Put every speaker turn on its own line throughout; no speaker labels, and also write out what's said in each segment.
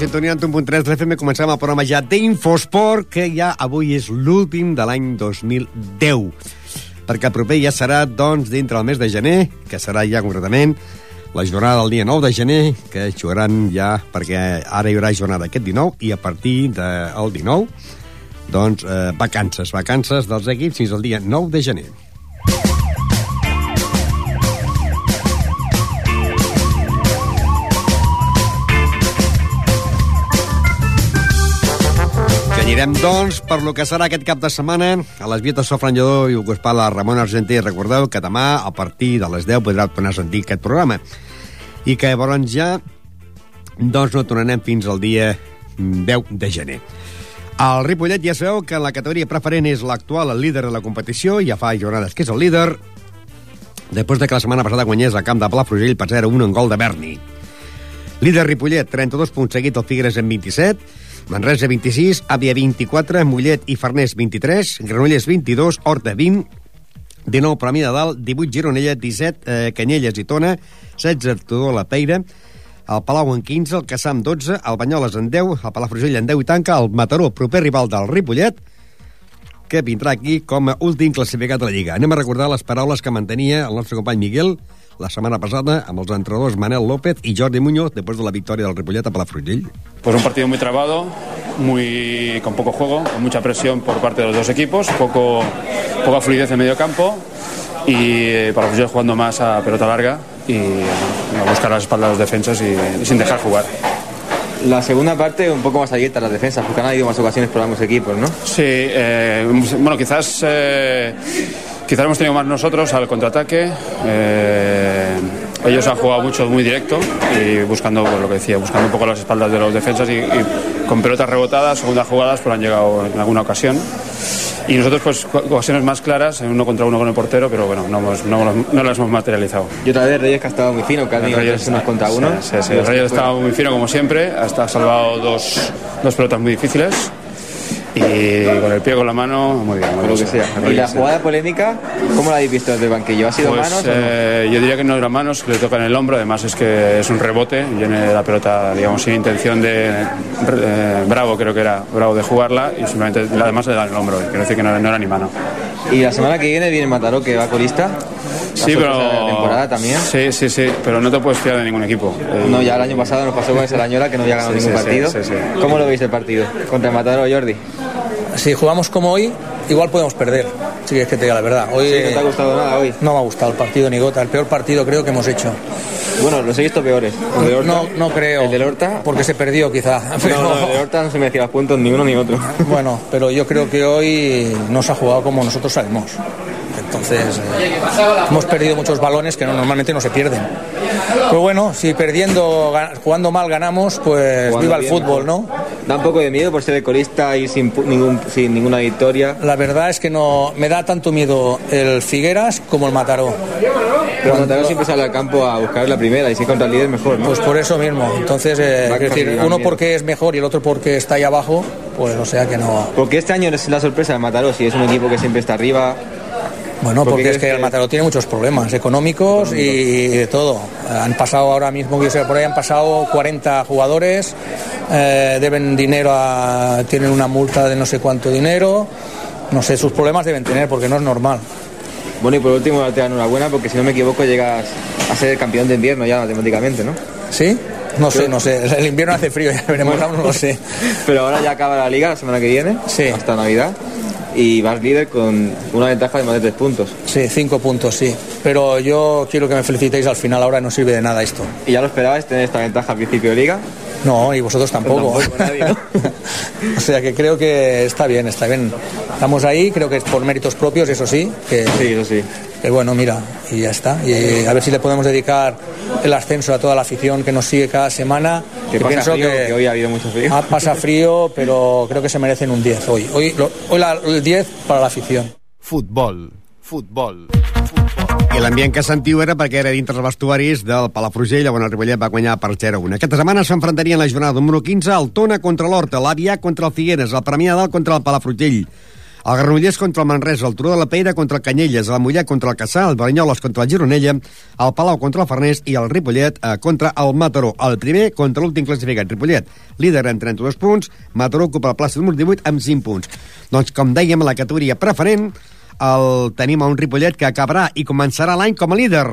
sintonia en 1.3 de l'FM. Comencem el programa ja d'Infosport, que ja avui és l'últim de l'any 2010. Perquè el proper ja serà, doncs, dintre del mes de gener, que serà ja concretament la jornada del dia 9 de gener, que jugaran ja, perquè ara hi haurà jornada aquest 19, i a partir del 19, doncs, eh, vacances, vacances dels equips fins al dia 9 de gener. Anirem, doncs, per lo que serà aquest cap de setmana a les Vietes Sofran Lledó i us parla Ramon Argentí. Recordeu que demà, a partir de les 10, podrà tornar a sentir aquest programa. I que llavors ja doncs no tornarem fins al dia 10 de gener. El Ripollet ja sabeu que la categoria preferent és l'actual líder de la competició, ja fa jornades que és el líder, després de que la setmana passada guanyés a camp de Palafrugell per 0-1 en gol de Berni. Líder Ripollet, 32 punts seguit el Figueres en 27, Manresa 26, Àvia 24, Mollet i Farners 23, Granollers 22, Horta 20, 19 Premi de Dalt, 18 Gironella, 17 eh, Canyelles i Tona, 16 Tudor la Peira, el Palau en 15, el Caçam 12, el Banyoles en 10, el Palafrugell en 10 i tanca el Mataró, proper rival del Ripollet, que vindrà aquí com a últim classificat de la Lliga. Anem a recordar les paraules que mantenia el nostre company Miguel la semana pasada amb els entrenadors Manel López y Jordi Muñoz después de la victoria del Ripollet a Palafrugell.
Pues un partido muy trabado, muy con poco juego, con mucha presión por parte de los dos equipos, poco, poca fluidez en medio campo y eh, Palafrugell jugando más a pelota larga y a buscar las espaldas de los defensas y, y sin dejar jugar.
La segunda parte un poco más abierta las defensas, porque han habido más ocasiones por ambos equipos, ¿no?
Sí, eh, bueno, quizás eh, Quizás hemos tenido más nosotros al contraataque. Eh, ellos han jugado mucho muy directo y buscando pues, lo que decía, buscando un poco las espaldas de los defensas y, y con pelotas rebotadas, segundas jugadas, pues han llegado en alguna ocasión. Y nosotros, pues, ocasiones más claras, uno contra uno con el portero, pero bueno, no, hemos, no, no las hemos materializado.
Y otra vez Reyes que ha estado muy fino, que ha tenido
Reyes,
unos contra uno.
Sí, sí, sí. Reyes ha estado muy fino como siempre, hasta ha salvado dos, dos pelotas muy difíciles y con el pie con la mano, muy bien. Muy
lo que sea. ¿Y la jugada polémica, cómo la habéis visto desde el banquillo? ¿Ha sido
pues,
manos?
Eh,
no?
Yo diría que no era manos, le toca en el hombro, además es que es un rebote, viene la pelota, digamos, sin intención de. Eh, bravo, creo que era, bravo de jugarla y simplemente además le da en el hombro, quiero decir que no, no era ni mano.
¿Y la semana que viene viene Mataró, que va colista?
Sí, pero.
De la temporada también.
Sí, sí, sí, pero no te puedes fiar de ningún equipo.
No, ya el año pasado nos pasó con ese Arañola que no había ganado
Sí,
ningún
sí,
partido.
sí.
¿Cómo lo veis el partido? Contra el Mataró, Jordi.
Si jugamos como hoy, igual podemos perder. Si quieres que te diga la verdad. Hoy
Sí, no te ha gustado nada hoy.
no me ha gustado el partido ni gota. El peor partido creo que hemos hecho.
Bueno, los he visto peores. El de Horta,
No, no creo.
El del Horta.
Porque se perdió quizá. Pero-
No, no, el de Horta no se merecía puntos ni uno ni otro.
Bueno, pero yo creo que hoy no se ha jugado como nosotros sabemos. Entonces, eh, hemos perdido muchos balones que no- normalmente no se pierden. Pues bueno, si perdiendo, ga- jugando mal ganamos, pues
Jugando
viva el
bien,
fútbol. ¿no?
Da un poco de miedo por ser el colista y sin, ningún, sin ninguna victoria.
La verdad es que no me da tanto miedo el Figueras como el Mataró.
Pero Mataró siempre sale al campo a buscar la primera y si contra el líder mejor, ¿no?
Pues por eso mismo. Entonces, eh, es decir, uno
miedo.
porque es mejor y el otro porque está ahí abajo, pues o sea que no.
Porque este año es la sorpresa de Mataró, si es un equipo que siempre está arriba.
Bueno,
¿Por qué
porque es que el Mataró tiene muchos problemas económicos y de todo. Han pasado ahora mismo, que yo sé, por ahí han pasado 40 jugadores, eh, deben dinero a. tienen una multa de no sé cuánto dinero. No sé, sus problemas deben tener porque no es normal.
Bueno, y por último, te da enhorabuena porque si no me equivoco llegas a ser el campeón de invierno ya matemáticamente, ¿no?
¿Sí? No sé, no sé. El invierno hace frío, ya veremos, aún no lo sé.
Pero ahora ya acaba la liga la semana que viene,
Sí.
hasta Navidad, y vas líder con una ventaja de más de tres puntos.
Sí, cinco puntos, sí. Pero yo quiero que me felicitéis al final, ahora no sirve de nada esto.
¿Y ya lo esperabas tener esta ventaja al principio de liga?
No, y vosotros tampoco.
Tampoco, nadie, ¿no?
o sea que creo que está bien, está bien. Estamos ahí, creo que es por méritos propios, eso sí, que,
Sí, eso sí.
que bueno, mira, y ya está. Y a ver si le podemos dedicar el ascenso a toda la afición que nos sigue cada semana.
Que
Que
pasa
pienso
frío,
que-
que hoy ha habido mucho frío.
Ah, pasa frío, pero creo que se merecen un 10 hoy. Hoy, lo- hoy la- el 10 para la afición.
Futbol, futbol.
I l'ambient que sentiu era perquè era dintre els vestuaris del Palafrugell, on el Ripollet va guanyar per 0-1. Aquesta setmana s'enfrontarien la jornada número 15 el Tona contra l'Horta, l'Avià contra el Figueres, el Premià Dalt contra el Palafrugell, El Granollers contra el Manresa, el Turó de la Peira contra el Canyelles, el Mollet contra el Caçà, el Baranyoles contra el Gironella, el Palau contra el Farners i el Ripollet eh, contra el Mataró. El primer contra l'últim classificat, Ripollet, líder amb 32 punts, Mataró ocupa la plaça número 18 amb 5 punts. Doncs, com dèiem, a la categoria preferent, el tenim a un Ripollet que acabarà i començarà l'any com a líder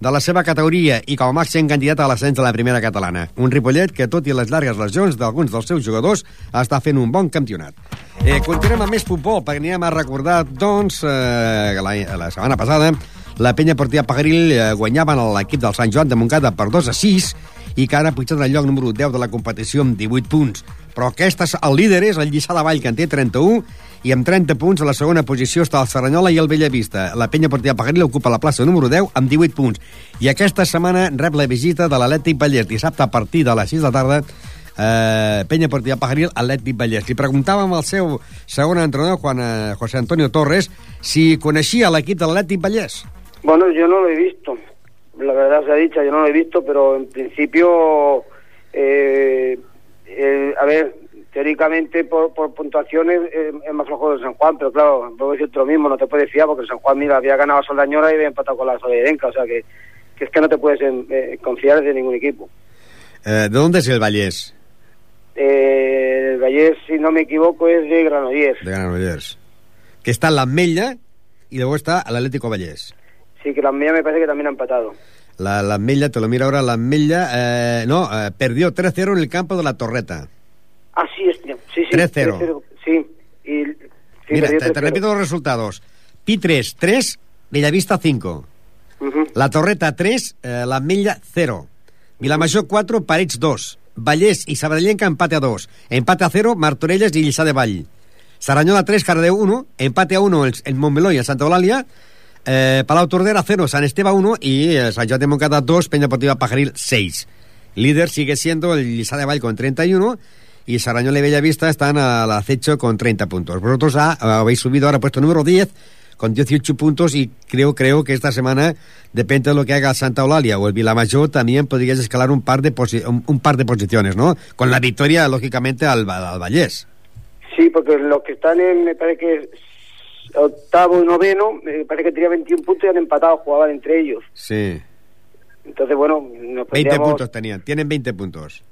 de la seva categoria i com a màxim candidat a l'ascens de la primera catalana. Un Ripollet que, tot i les llargues lesions d'alguns dels seus jugadors, està fent un bon campionat. Eh, continuem amb més futbol, perquè anirem a recordar, doncs, eh, la, la setmana passada, la penya Portia Pagaril eh, guanyaven l'equip del Sant Joan de Montcada per 2 a 6 i que ara ha pujat al lloc número 10 de la competició amb 18 punts. Però aquest, el líder és el Lliçà de Vall, que en té 31, i amb 30 punts a la segona posició està el Serranyola i el Bellavista. La penya Portia Pagaril ocupa la plaça número 10 amb 18 punts. I aquesta setmana rep la visita de l'Atlètic Vallès. Dissabte a partir de les 6 de la tarda eh, Penya Portia Pajaril, Atlètic Vallès. Li preguntàvem al seu segon entrenador, Juan eh, José Antonio Torres, si coneixia l'equip de l'Atlètic Vallès.
Bueno, yo no lo he visto. La verdad sea dicha, yo no lo he visto, pero en principio, eh, eh, a ver, teóricamente por, por puntuaciones eh, es más flojo de San Juan, pero claro, puedo decirte lo mismo, no te puedes fiar porque el San Juan, mira, había ganado a Soldañora y había empatado con la Solidenca, o sea que, que es que no te puedes eh, confiar de ningún equipo.
Eh, ¿De dónde es el Vallès?
Eh, el Vallés, si no me equivoco, es de Granollers.
De Granollers. Que está en l'Ametlla y luego está el Atlético Vallès.
Sí, que la mía me parece que también ha empatado.
La, la Ametlla, te lo miro ahora, la Ametlla, eh, no, eh, perdió 3-0 en el campo de la Torreta.
Ah, sí, es, sí, sí.
3-0.
3-0, Sí, y... sí,
Mira, te, te
3-0.
repito los resultados. Pi 3, 3, Bellavista 5.
Ujú.
La Torreta 3, eh, la Ametlla 0. Vilamajor 4, Parets 2. Vallès i Sabadellenca empate a 2. Empate a 0, Martorelles i Lliçà de Vall. Saranyola 3, Cardeu 1. Empate a 1 el, el Montmeló i el Santa Eulàlia. Eh, Palau Tordera 0, San Esteve 1 y eh, San Joan de Moncada 2, Peña Deportiva Pajaril 6. Líder sigue siendo el Lliçà de Vall con 31 y Sarañola y Bellavista están al acecho con 30 puntos. Vosotros ah, habéis subido ahora puesto número 10 con 18 puntos y creo creo que esta semana, depende de lo que haga Santa Eulalia o el Vilamajor, también podrías escalar un par de, posi- un, un par de posiciones, ¿no? Con la victoria, lógicamente, al, al Vallés.
Sí, porque los que están en, me parece que octavo y noveno, me parece que tenía 21 puntos y han empatado, jugaban entre ellos.
Sí.
Entonces, bueno, nos
20
podríamos-
puntos tenían, tienen 20 puntos.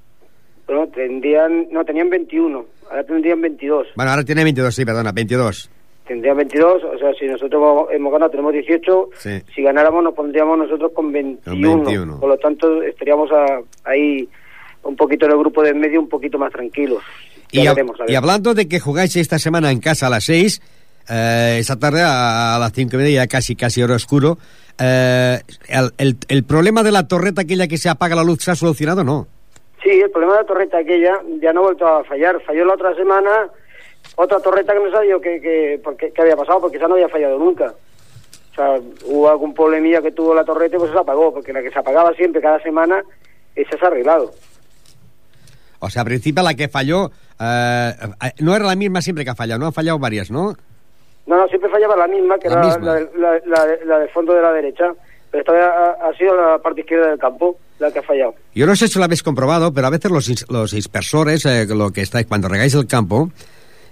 Bueno, tendrían, no, tenían 21, ahora tendrían 22.
Bueno, ahora tiene 22, sí, perdona, 22.
Tendrían 22, o sea, si nosotros hemos, ganado, tenemos 18,
Sí.
si ganáramos nos pondríamos nosotros con 21.
Con 21.
Por lo tanto, estaríamos a- ahí un poquito en el grupo de en medio, un poquito más tranquilos.
Y, hab-
veremos, a ver.
y hablando de que jugáis esta semana en casa a las 6, eh, esa tarde a, a las 5 y media, ya casi, casi hora oscuro, eh, el, el- el problema de la torreta aquella que se apaga la luz se ha solucionado, ¿no?
Sí, el problema de la torreta aquella ya no ha vuelto a fallar. Falló la otra semana otra torreta que no sabía qué, qué, por qué- qué había pasado, porque esa no había fallado nunca. O sea, hubo algún problemilla que tuvo la torreta y pues se apagó, porque la que se apagaba siempre, cada semana, esa se ha arreglado.
O sea, al principio la que falló eh, eh, no era la misma siempre que ha fallado, no han fallado varias, ¿no?
No, no, siempre fallaba la misma, que
La
era
misma.
la, del- la, la, la del fondo de la derecha. Pero esta vez ha, ha sido la parte izquierda del campo la que ha fallado.
Yo no sé si lo habéis comprobado, pero a veces los, los dispersores, eh, lo que estáis cuando regáis el campo,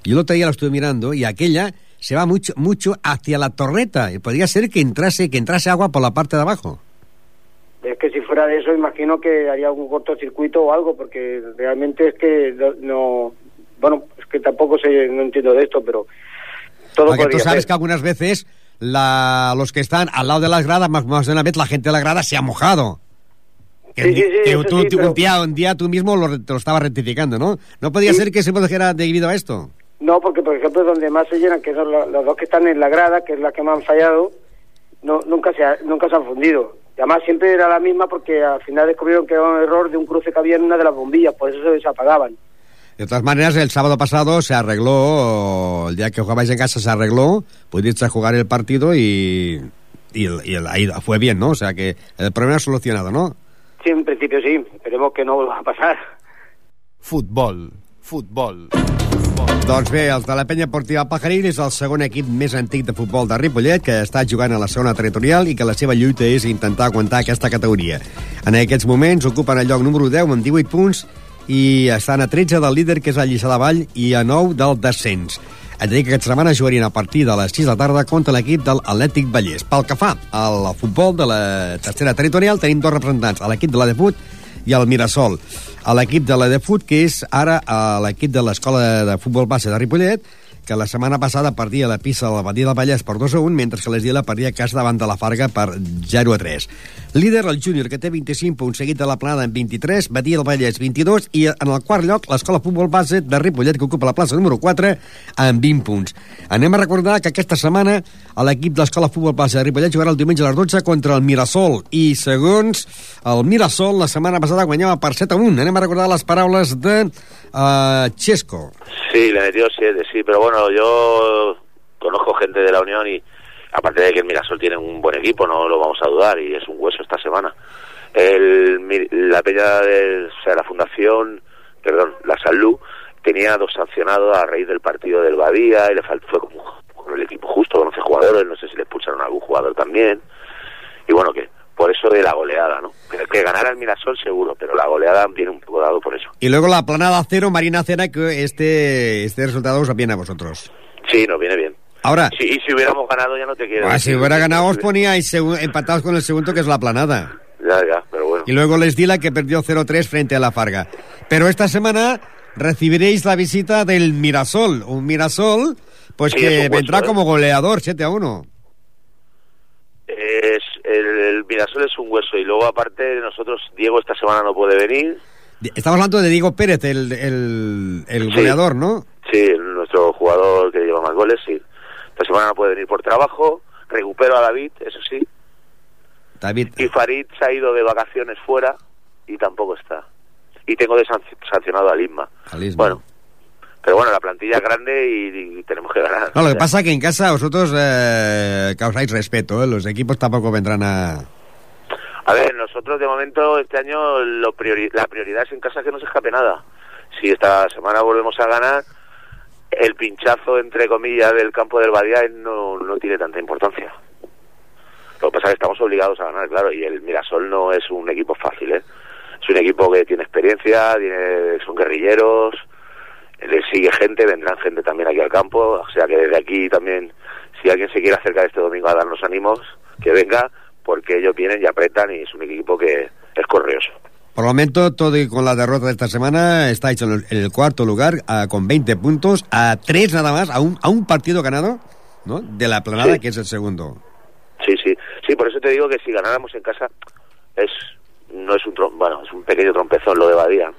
yo el otro día lo estuve mirando y aquella se va mucho mucho hacia la torreta. Y podría ser que entrase que entrase agua por la parte de abajo.
Es que si fuera de eso, imagino que haría algún cortocircuito o algo, porque realmente es que no... no- bueno, es que tampoco sé, no entiendo de esto, pero todo
Porque tú sabes
ser.
que algunas veces la, los que están al lado de las gradas, más, más de una vez la gente de la grada se ha mojado. Que,
Sí, sí, sí,
que tú,
pero-
un, día, un día tú mismo lo, te lo estabas rectificando, ¿no? No podía ser que se produjera debido a esto.
No, porque por ejemplo donde más se llenan, que son las dos que están en la grada, que es la que más han fallado, no, nunca se ha- nunca se han fundido. Y además siempre era la misma porque al final descubrieron que era un error de un cruce que había en una de las bombillas, por eso se, se apagaban.
De todas maneras, el sábado pasado se arregló, el día que jugabais en casa se arregló, pudiste jugar el partido y, y, el- y el- ahí fue bien, ¿no? O sea que el problema es solucionado, ¿no?
Sí, en principio sí, esperemos que no vuelva a pasar.
Futbol. Futbol.
Doncs bé, els de la penya Portiva Pajaril és el segon equip més antic de futbol de Ripollet que està jugant a la segona territorial i que la seva lluita és intentar aguantar aquesta categoria. En aquests moments ocupen el lloc número 10 amb 18 punts i estan a 13 del líder, que és el Lliçà de Vall, i a 9 del descens. Et dic que aquesta setmana jugarien a partir de les 6 de la tarda contra l'equip de l'Atlètic Vallès. Pel que fa al futbol de la tercera territorial, tenim dos representants, l'equip de la Defut i el Mirasol. A l'equip de la Defut, que és ara l'equip de l'Escola de Futbol Base de Ripollet, que la setmana passada perdia la pista de la Badia del Vallès per 2 a 1, mentre que l'Esdila perdia a casa davant de la Farga per 0 a 3. Líder el júnior, que té 25 punts, seguit de la Planada amb 23, Badia del Vallès 22, i en el quart lloc l'Escola Futbol Base de Ripollet, que ocupa la plaça número 4, amb 20 punts. Anem a recordar que aquesta setmana l'equip de l'Escola Futbol Base de Ripollet jugarà el diumenge a les 12 contra el Mirasol, i segons el Mirasol, la setmana passada guanyava per 7 a 1. Anem a recordar les paraules de uh, Chesco.
Sí, le metió 7, sí, pero bueno, yo conozco gente de la Unión y aparte de que el Mirasol tiene un buen equipo, no lo vamos a dudar y es un hueso esta semana. El, la peña de o sea, la fundación, perdón, la Salud tenía dos sancionados a raíz del partido del Badía y le fue como con el equipo justo, con 11 jugadores, no sé si le expulsaron a algún jugador también. Y bueno, que por eso de la goleada, ¿no? Que, que ganara el Mirasol seguro, pero la goleada viene un poco dado por eso.
Y luego la planada cero, Marina Cena, que este, este resultado os viene a vosotros.
Sí, nos viene bien.
Ahora,
Sí, y si hubiéramos ganado ya no te quiero.
ah, si hubiera ganado os poníais empatados con el segundo, que es la planada.
Ya, ya, pero bueno.
Y luego les Dila, que perdió 0-3 frente a la Farga. Pero esta semana recibiréis la visita del Mirasol. Un Mirasol, pues
Sí,
que vendrá
¿eh?
como goleador, 7-1.
Es, el, el Mirasol es un hueso y luego aparte nosotros, Diego esta semana no puede venir.
Estamos hablando de Diego Pérez, el, el, el
Sí.
goleador, ¿no?
Sí, nuestro jugador que lleva más goles, sí. Esta semana no puede venir por trabajo. Recupero a David, eso sí.
David.
Y Farid se ha ido de vacaciones fuera y tampoco está. Y tengo de sanc- sancionado a Lisma.
Al Isma.
Bueno, pero bueno, la plantilla es grande y, y tenemos que ganar.
No, lo que pasa es que en casa vosotros eh, causáis respeto, ¿eh? Los equipos tampoco vendrán a...
A ver, nosotros de momento este año lo priori- la prioridad es en casa que no se escape nada. Si esta semana volvemos a ganar, el pinchazo, entre comillas, del campo del Badía no, no tiene tanta importancia. Lo que pasa es que estamos obligados a ganar, claro, y el Mirasol no es un equipo fácil, ¿eh? Es un equipo que tiene experiencia, tiene, son guerrilleros, le sigue gente, vendrán gente también aquí al campo, o sea que desde aquí también, si alguien se quiere acercar este domingo a darnos ánimos, que venga, porque ellos vienen y apretan y es un equipo que es correoso.
Por el momento, todo y con la derrota de esta semana, está hecho en el, cuarto lugar, con 20 puntos, a tres nada más, a un, a un partido ganado, ¿no? De la planada,
Sí.
que es el segundo.
Sí, sí, sí, por eso te digo que si ganáramos en casa es no es un trom- bueno, es un pequeño trompezón lo de Badía.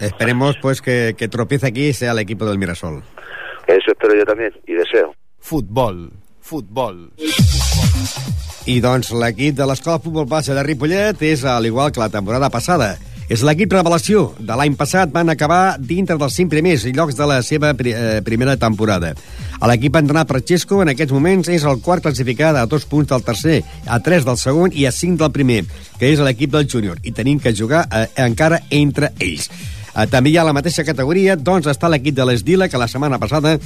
Esperemos, pues, que, que tropiece aquí y sea el equipo del Mirasol.
Eso espero yo también y deseo.
Futbol, futbol.
I doncs l'equip de l'Escola Futbol Base de Ripollet és, al igual que la temporada passada, és l'equip revelació. De l'any passat van acabar dintre dels cinc primers llocs de la seva pri eh, primera temporada. L'equip entrenat per Xesco en aquests moments és el quart classificat a dos punts del tercer, a tres del segon i a cinc del primer, que és l'equip del júnior, i tenim que jugar eh, encara entre ells. Eh, també hi ha la mateixa categoria, doncs està l'equip de l'Esdila, que la setmana passada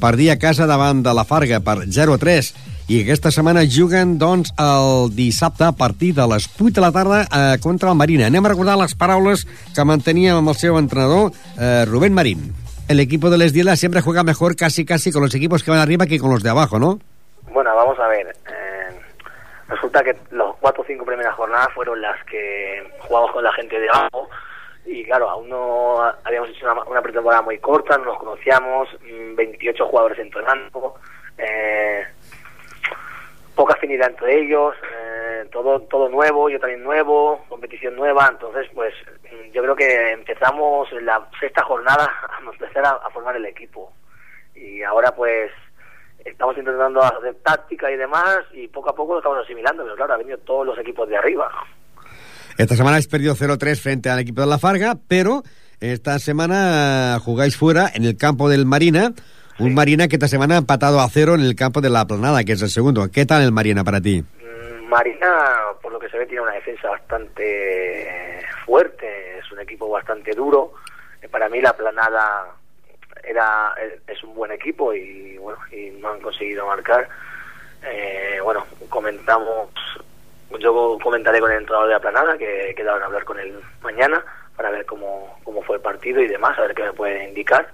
perdia a casa davant de la Farga per 0-3, i aquesta setmana juguen, doncs, el dissabte a partir de les 8 de la tarda eh, contra el Marina. Anem a recordar les paraules que mantenia amb el seu entrenador, eh, Rubén Marín. El equipo de l'Esdila siempre juega mejor casi casi con los equipos que van arriba que con los de abajo, ¿no?
Bueno, vamos a ver. eh, resulta que los cuatro o cinco primeras jornadas fueron las que jugamos con la gente de abajo. Y claro, aún no habíamos hecho una, una pretemporada muy corta, no nos conocíamos, mm, 28 jugadores entrenando, eh, poca afinidad entre ellos, eh, todo todo nuevo, yo también nuevo, competición nueva, entonces pues mm, yo creo que empezamos en la sexta jornada a empezar a, a formar el equipo y ahora pues estamos intentando hacer táctica y demás y poco a poco lo estamos asimilando, pero claro, han venido todos los equipos de arriba.
Esta semana habéis perdido 0-3 frente al equipo de la Farga, pero esta semana eh, jugáis fuera en el campo del Marina. Un Marina que esta semana ha empatado a cero en el campo de la Planada, que es el segundo. ¿Qué tal el Marina para ti?
Mm, Marina, por lo que se ve, tiene una defensa bastante fuerte, es un equipo bastante duro. Eh, Para mí la planada era es- es un buen equipo y bueno y no han conseguido marcar. Eh, bueno, comentamos, yo comentaré con el entrenador de la planada que he quedado en hablar con él mañana para ver cómo, cómo fue el partido y demás, a ver qué me puede indicar.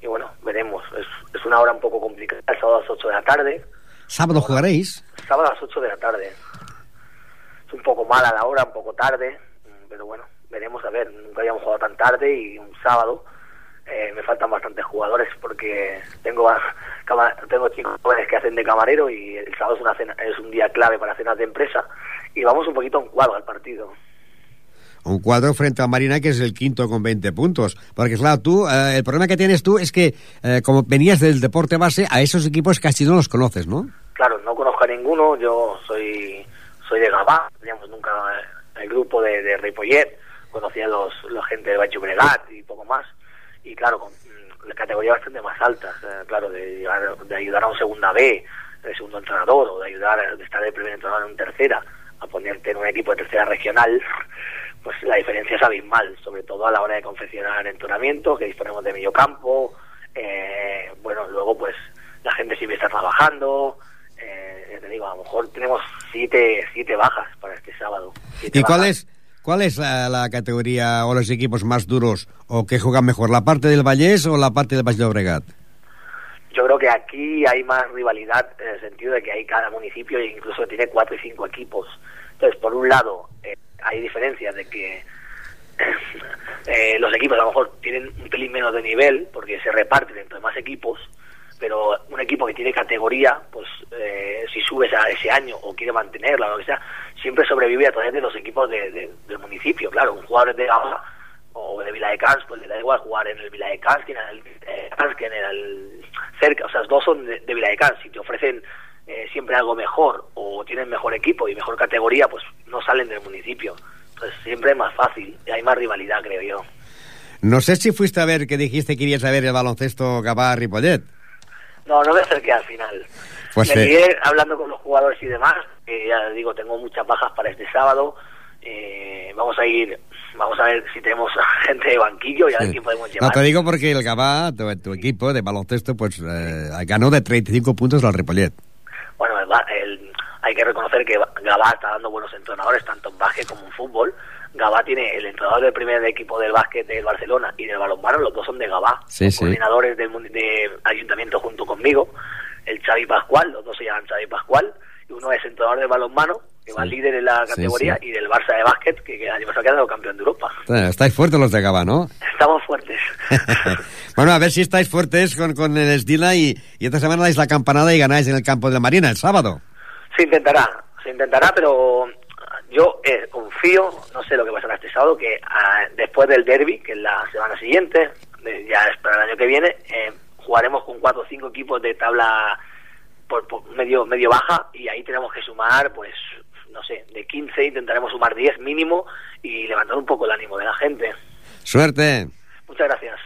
y bueno, veremos. Es, es una hora un poco complicada, el sábado a las 8 de la tarde.
Sábado jugaréis.
Sábado a las 8 de la tarde. Es un poco mala la hora, un poco tarde, pero bueno, veremos a ver. Nunca habíamos jugado tan tarde y un sábado. Eh, me faltan bastantes jugadores porque tengo a- tengo chicos jóvenes que hacen de camarero y el sábado es, una cena, es un día clave para cenas de empresa y vamos un poquito a un cuadro al partido.
Un cuadro frente a Marina, que es el quinto con 20 puntos. Porque, claro, tú, eh, el problema que tienes tú es que, eh, como venías del deporte base, a esos equipos casi no los conoces, ¿no?
Claro, no conozco a ninguno, yo soy soy de Gabá, teníamos nunca el grupo de, de Ripollet, conocía a los, la gente de Bacho Bregat y poco más, y claro, con mm, categorías bastante más altas, eh, claro, de, ayudar a un segunda B, de segundo entrenador, o de ayudar, de estar de primer entrenador en tercera, a ponerte en un equipo de tercera regional, pues la diferencia es abismal, sobre todo a la hora de confeccionar entrenamiento, que disponemos de medio campo, eh, bueno, luego pues la gente siempre está trabajando, eh, te digo, a lo mejor tenemos siete, siete bajas para este sábado.
¿Y cuál
bajas.
es, cuál es la, categoría o los equipos más duros o que juegan mejor, la parte del Vallés o la parte del Baix Llobregat?
Yo creo que aquí hay más rivalidad en el sentido de que hay cada municipio e incluso tiene cuatro y cinco equipos. Entonces, por un lado, eh, hay diferencias de que eh, los equipos a lo mejor tienen un pelín menos de nivel porque se reparten entre más equipos, pero un equipo que tiene categoría, pues eh, si subes a ese año o quiere mantenerla o lo que sea, siempre sobrevive a través de los equipos de- de- del municipio. Claro, un jugador de Gama o de Vila de Cans, pues le da igual jugar en el Vila de Cans que en el eh, en el cerca, o sea, dos son de, de Vila de Cans, si te ofrecen eh, siempre algo mejor o tienen mejor equipo y mejor categoría, pues no salen del municipio. Entonces siempre es más fácil hay más rivalidad, creo yo.
No sé si fuiste a ver que dijiste que irías a ver el baloncesto Gabá-Ripollet.
No, no me acerqué al final.
Pues,
me
eh,
quedé hablando con los jugadores y demás, que ya digo, tengo muchas bajas para este sábado. Eh, vamos a ir, vamos a ver si tenemos gente de banquillo y a ver
Sí.
quién podemos
No
llevar.
te digo porque el Gabá, tu, tu equipo de baloncesto, pues eh, ganó de 35 puntos al Ripollet.
Bueno, el hay que reconocer que Gabá está dando buenos entrenadores, tanto en básquet como en fútbol. Gabá tiene el entrenador del primer equipo del básquet del Barcelona y del balonmano, los dos son de Gabá,
Sí, sí.
coordinadores del de ayuntamiento junto conmigo. El Xavi Pascual, los dos se llaman Xavi Pascual, y uno es entrenador de balonmano, que va
Sí.
líder en la categoría, y del Barça de básquet, que, que el año pasado ha quedado campeón de Europa.
Estáis fuertes los de Gabá, ¿no?
Estamos fuertes.
bueno, a ver si estáis fuertes con, con el Esdila y, y esta semana dais la campanada y ganáis en el campo de la Marina el sábado.
Se intentará, se intentará, pero yo eh, confío, no sé lo que pasará este sábado, que ah, después del derby, que es la semana siguiente, de- ya es para el año que viene, eh, jugaremos con cuatro o cinco equipos de tabla por, por medio medio baja y ahí tenemos que sumar, pues, no sé, de 15 intentaremos sumar 10 mínimo y levantar un poco el ánimo de la gente.
Suerte!
Muchas gracias.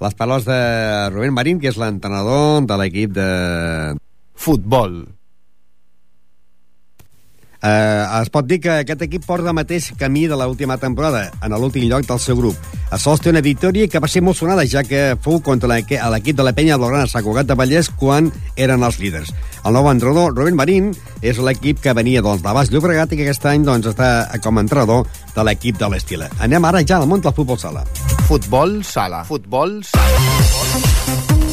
Les paraules de Rubén Marín, que és l'entrenador de l'equip de...
Futbol.
Eh, es pot dir que aquest equip porta el mateix camí de l'última temporada, en l'últim lloc del seu grup. A sols té una victòria que va ser molt sonada, ja que fou contra l'equi- l'equip de la penya blaugrana Sant Cugat de Vallès quan eren els líders. El nou entrenador, Rubén Marín, és l'equip que venia doncs, de Baix Llobregat i que aquest any doncs, està com a entrenador de l'equip de l'Estila. Anem ara ja al món del futbol sala.
Futbol sala. Futbol sala.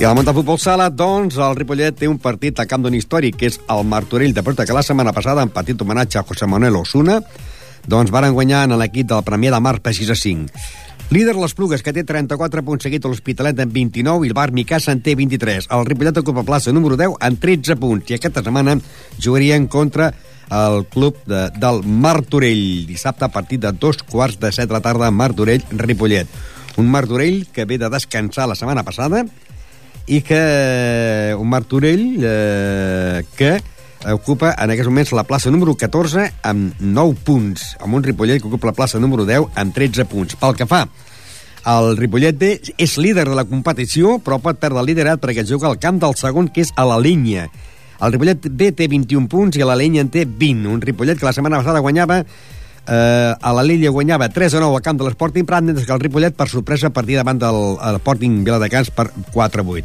I al del futbol sala, doncs, el Ripollet té un partit al camp d'un històric, que és el Martorell de Porta, que la setmana passada, en petit homenatge a José Manuel Osuna, doncs varen guanyar en l'equip del Premià de Mar per 6 a 5. Líder les Plugues, que té 34 punts seguit a l'Hospitalet en 29 i el Bar Micasa en té 23. El Ripollet ocupa plaça número 10 en 13 punts i aquesta setmana jugarien contra el club de, del Martorell. Dissabte a partir de dos quarts de set de la tarda Martorell-Ripollet. Un Martorell que ve de descansar la setmana passada i que un Martorell eh, que ocupa en aquests moments la plaça número 14 amb 9 punts, amb un Ripollet que ocupa la plaça número 10 amb 13 punts. Pel que fa el Ripollet és líder de la competició, però pot perdre el liderat perquè juga al camp del segon, que és a la línia. El Ripollet B té 21 punts i a la línia en té 20. Un Ripollet que la setmana passada guanyava eh, a la Lilla guanyava 3 a 9 al camp de l'Sporting Prat, mentre que el Ripollet, per sorpresa, partia davant del el Sporting Viladecans per 4 a 8.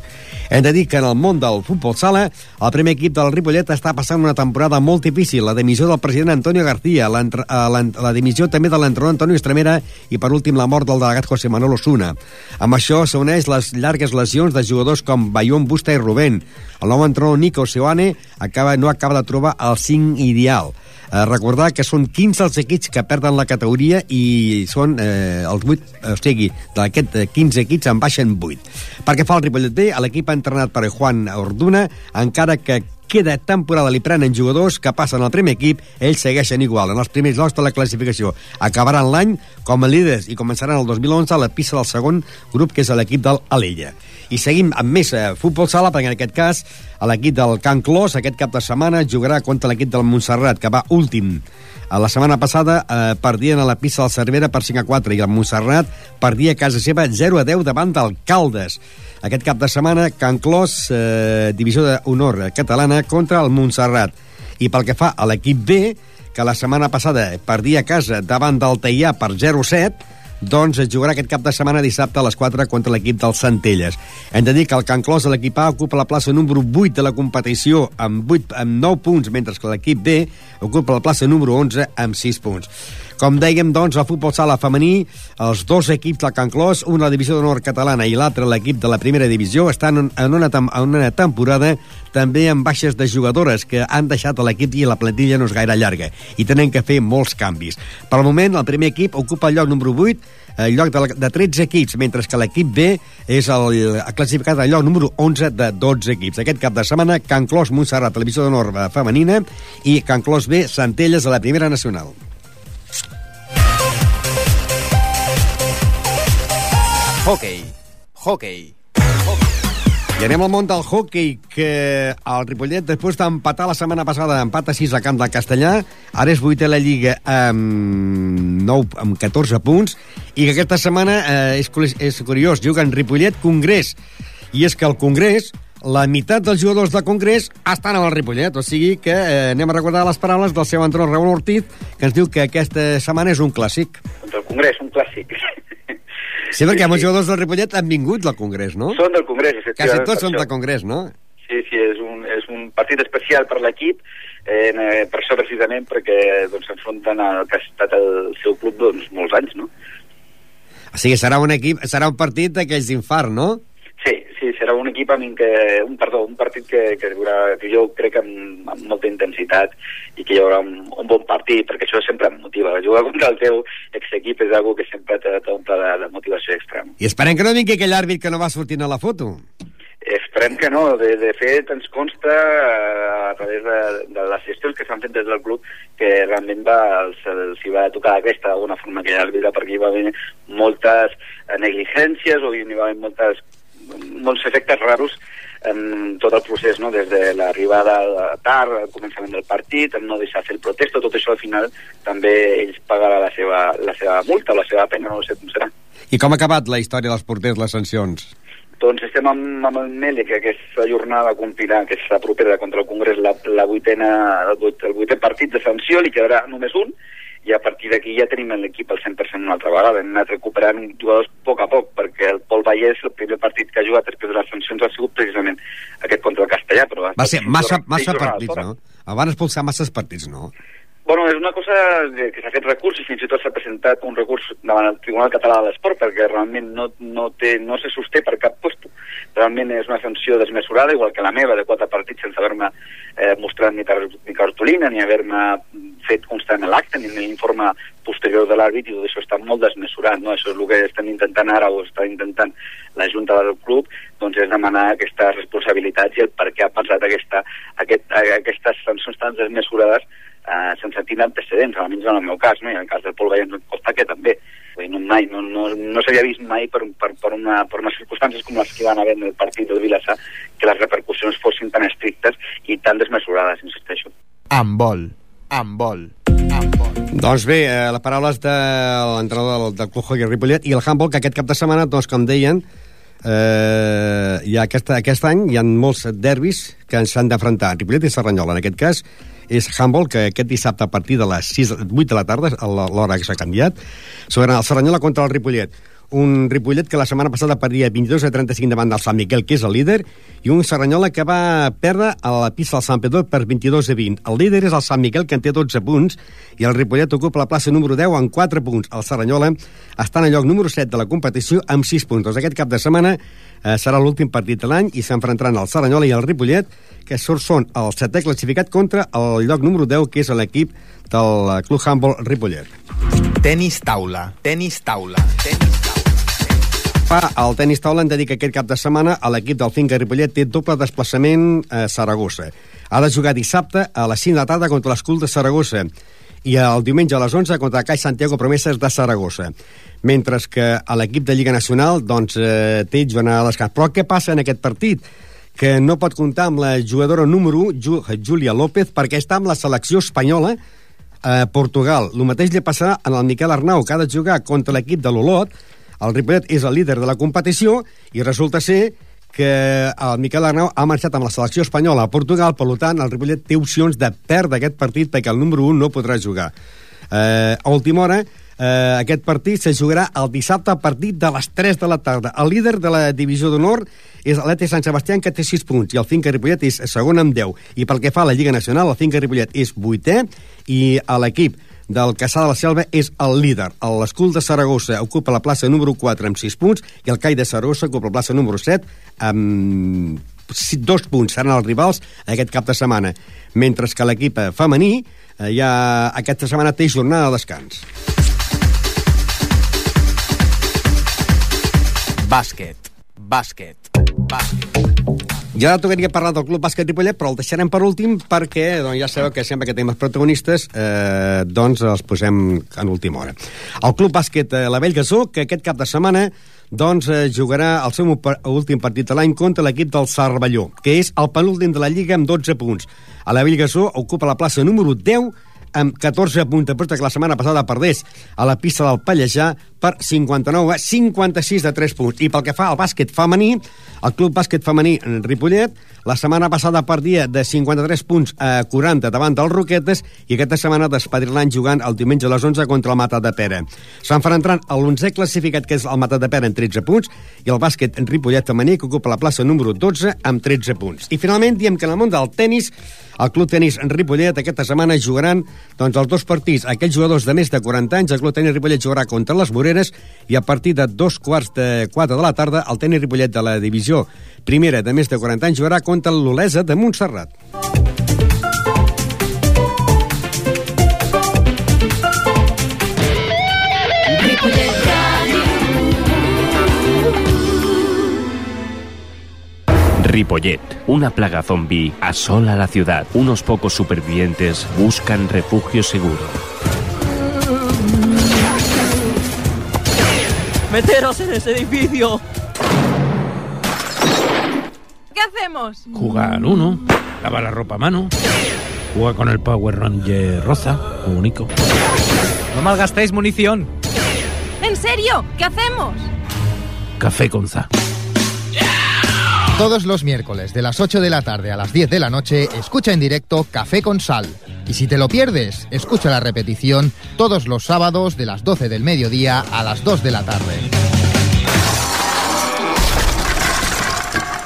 Hem de dir que en el món del futbol sala, el primer equip del Ripollet està passant una temporada molt difícil. La dimissió del president Antonio García, l'entre- eh, la dimissió també de l'entrenador Antonio Estremera i, per últim, la mort del delegat José Manuel Osuna. Amb això s'uneix les llargues lesions de jugadors com Bayón Busta i Rubén. El nou entrenador Nico Seoane acaba, no acaba de trobar el 5 ideal. Eh, recordar que són 15 els equips que perden la categoria i són eh, els 8, o sigui, d'aquests eh, 15 equips en baixen 8. Perquè fa el Ripollet B, l'equip entrenat per Juan Orduna, encara que queda temporada li prenen jugadors que passen al primer equip, ells segueixen igual, en els primers llocs de la classificació. Acabaran l'any com a líders i començaran el 2011 a la pista del segon grup, que és l'equip del Alella. I seguim amb més eh, futbol sala, perquè en aquest cas a l'equip del Can Clos aquest cap de setmana jugarà contra l'equip del Montserrat, que va últim. A La setmana passada eh, perdien a la pista del Cervera per 5 a 4 i el Montserrat perdia a casa seva 0 a 10 davant del Caldes. Aquest cap de setmana, Can Clos, eh, divisió d'honor catalana, contra el Montserrat. I pel que fa a l'equip B, que la setmana passada perdia a casa davant del Teià per 0-7, doncs es jugarà aquest cap de setmana dissabte a les 4 contra l'equip del Centelles. Hem de dir que el Can Clos de l'equip A ocupa la plaça número 8 de la competició amb, 8, amb 9 punts, mentre que l'equip B ocupa la plaça número 11 amb 6 punts. Com dèiem, doncs, al futbol sala femení, els dos equips del Can Clos, un la divisió d'honor catalana i l'altre l'equip de la primera divisió, estan en una, en una temporada també amb baixes de jugadores que han deixat l'equip i la plantilla no és gaire llarga i tenen que fer molts canvis. Per al moment, el primer equip ocupa el lloc número 8, el lloc de, de 13 equips, mentre que l'equip B és el, ha classificat el lloc número 11 de 12 equips. Aquest cap de setmana, Can Clos Montserrat, televisió d'honor eh, femenina, i Can Clos B, Centelles, a la primera nacional.
Hockey. Hockey.
I anem al món del hockey, que el Ripollet, després d'empatar la setmana passada, empat a 6 a camp del Castellà, ara és vuitè a la Lliga amb, 9, amb 14 punts, i que aquesta setmana eh, és, és curiós, juguen Ripollet-Congrés. I és que el Congrés, la meitat dels jugadors del Congrés estan amb el Ripollet, o sigui que eh, anem a recordar les paraules del seu entrenador Raúl Ortiz, que ens diu que aquesta setmana és un clàssic.
Contra el Congrés, un clàssic.
Sí, perquè molts jugadors del Ripollet han vingut del Congrés, no?
Són del Congrés,
Quasi
efectivament.
tots
per
són del Congrés, no?
Sí, sí, és un, és un partit especial per l'equip, eh, per això precisament perquè doncs, s'enfronten al que ha estat el seu club doncs, molts anys, no?
O sigui, serà un equip, serà un partit d'aquells d'infart, no?
Sí, sí, serà un equip amb que, un, perdó, un partit que, que, veurà, que jo crec amb, amb molta intensitat i que hi haurà un, un bon partit, perquè això sempre em motiva. Jugar contra el teu exequip és algo que sempre t'omple de, de motivació extrema.
I esperem que no vingui aquell àrbit que no va sortint a la foto.
Esperem que no. De, de fet, ens consta eh, a través de, de les gestions que s'han fet des del club que realment va, els, els hi va tocar la cresta d'alguna forma aquell àrbitre perquè hi va haver moltes eh, negligències o hi va haver moltes, molts efectes raros en tot el procés, no? des de l'arribada tard, al començament del partit, en no deixar fer el protesta, tot això al final també ells pagaran la seva, la seva multa, la seva pena, no sé com serà.
I com ha acabat la història dels porters, les sancions?
Doncs estem amb, amb el Meli, que aquesta jornada complirà, que és la propera contra el Congrés, la, la vuitena, el, vuit, el vuitè partit de sanció, li quedarà només un, i a partir d'aquí ja tenim l'equip al 100% una altra vegada. Hem anat recuperant jugadors a poc a poc, perquè el Pol Vallès, el primer partit que ha jugat després de les sancions, ha sigut precisament aquest contra el Castellà. Però
Va ser massa, massa partits, no? El van expulsar masses partits, no?
Bueno, és una cosa que s'ha fet recurs i fins i tot s'ha presentat un recurs davant el Tribunal Català de l'Esport perquè realment no, no, té, no se sosté per cap puesto. Realment és una sanció desmesurada, igual que la meva, de quatre partits sense haver-me eh, mostrat ni, tar ni cartolina, ni haver-me fet constant l'acte, ni l'informe posterior de l'àrbit, i tot això està molt desmesurat, no? Això és el que estem intentant ara, o està intentant la Junta del Club, doncs és demanar aquestes responsabilitats i el per què ha pensat aquesta, aquest, aquestes sancions tan desmesurades eh, sense tindre antecedents, almenys en el meu cas, no? i en el cas del Pol Vallès em costa que també. Vull dir, no, mai, no, no, no s'havia vist mai per, per, per, una, per unes circumstàncies com les que van haver en el partit del Vilassar que les repercussions fossin tan estrictes i tan desmesurades, insisteixo.
Amb vol. Amb vol.
Doncs bé, eh, les paraules de l'entrenador del, del Club Hockey Ripollet i el handball, que aquest cap de setmana, doncs, com deien, eh, hi ha aquest, aquest any hi ha molts derbis que s'han d'afrontar, Ripollet i Serranyola, en aquest cas, és handball, que aquest dissabte a partir de les 6, 8 de la tarda, l'hora que s'ha canviat, jugaran el Cerdanyola contra el Ripollet un Ripollet que la setmana passada perdia 22 a 35 davant del Sant Miquel, que és el líder, i un Serranyola que va perdre a la pista del Sant Pedro per 22 a 20. El líder és el Sant Miquel, que en té 12 punts, i el Ripollet ocupa la plaça número 10 amb 4 punts. El Serranyola està en el lloc número 7 de la competició amb 6 punts. Doncs aquest cap de setmana eh, serà l'últim partit de l'any i s'enfrontaran el Serranyola i el Ripollet, que són el setè classificat contra el lloc número 10, que és l'equip del Club Handball Ripollet.
Tenis taula, tenis taula, tenis taula.
Fa el tenis taula en dedica aquest cap de setmana a l'equip del Finca Ripollet té doble desplaçament a Saragossa. Ha de jugar dissabte a les 5 de la tarda contra l'Escul de Saragossa i el diumenge a les 11 contra el Caixa Santiago Promeses de Saragossa. Mentre que a l'equip de Lliga Nacional doncs, eh, té jornada de descans. Però què passa en aquest partit? Que no pot comptar amb la jugadora número 1, Júlia López, perquè està amb la selecció espanyola a Portugal. El mateix li passarà el Miquel Arnau, que ha de jugar contra l'equip de l'Olot, el Ripollet és el líder de la competició i resulta ser que el Miquel Arnau ha marxat amb la selecció espanyola a Portugal, per tant, el Ripollet té opcions de perdre aquest partit perquè el número 1 no podrà jugar. Eh, a última hora, eh, aquest partit se jugarà el dissabte a partir de les 3 de la tarda. El líder de la divisió d'honor és l'Ete Sant Sebastià, que té 6 punts, i el Finca Ripollet és segon amb 10. I pel que fa a la Lliga Nacional, el Finca Ripollet és vuitè, i a l'equip del Caçà de la Selva és el líder. L'Escul de Saragossa ocupa la plaça número 4 amb 6 punts i el Cai de Saragossa ocupa la plaça número 7 amb dos punts. Seran els rivals aquest cap de setmana. Mentre que l'equip femení eh, ja aquesta setmana té jornada de descans.
Bàsquet, bàsquet, bàsquet.
Ja ara tocaria parlar del Club Bàsquet Ripollet, però el deixarem per últim perquè doncs, ja sabeu que sempre que tenim els protagonistes eh, doncs els posem en última hora. El Club Bàsquet eh, La Bellgasó, que aquest cap de setmana doncs eh, jugarà el seu últim partit de l'any contra l'equip del Cervelló, que és el penúltim de la Lliga amb 12 punts. A la Bellgasó ocupa la plaça número 10 amb 14 punts, després que la setmana passada perdés a la pista del Pallejà per 59 a 56 de 3 punts. I pel que fa al bàsquet femení, el Club Bàsquet Femení Ripollet la setmana passada perdia de 53 punts a 40 davant dels Roquetes i aquesta setmana l'any jugant el diumenge a les 11 contra el Mata de Pere. S'enfrontaran a l'11è classificat, que és el Mata de Pere, en 13 punts, i el bàsquet en Ripollet femení, que ocupa la plaça número 12 amb 13 punts. I finalment diem que en el món del tennis el Club Tenis en Ripollet aquesta setmana jugaran doncs, els dos partits. Aquells jugadors de més de 40 anys, el Club Tenis Ripollet jugarà contra les Moreres i a partir de dos quarts de 4 de la tarda el Tenis Ripollet de la divisió primera de més de 40 anys jugarà contra l'Olesa de Montserrat.
Ripollet, una plaga zombie asola la ciudad. Unos pocos supervivientes buscan refugio seguro.
¡Meteros en ese edificio!
¿Qué hacemos?
Jugar al uno, lavar la ropa a mano, jugar con el Power Ranger rosa, único.
No malgastéis munición.
¿En serio? ¿Qué hacemos?
Café con za.
Todos los miércoles de las 8 de la tarde a las 10 de la noche, escucha en directo Café con Sal. Y si te lo pierdes, escucha la repetición todos los sábados de las 12 del mediodía a las 2 de la tarde.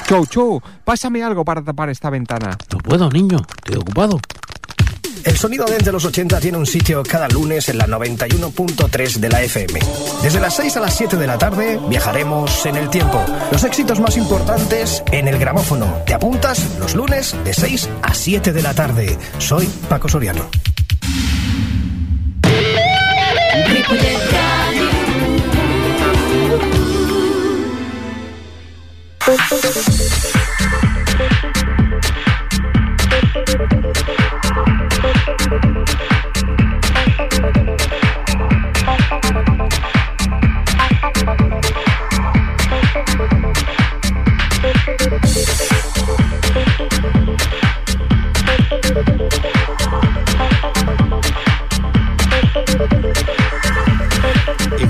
Chou, chou, pásame algo para tapar esta ventana.
No puedo, niño, estoy ocupado.
El sonido desde los 80 tiene un sitio cada lunes en la 91.3 de la FM. Desde las 6 a las 7 de la tarde viajaremos en el tiempo. Los éxitos más importantes en el gramófono. Te apuntas los lunes de 6 a 7 de la tarde. Soy Paco Soriano.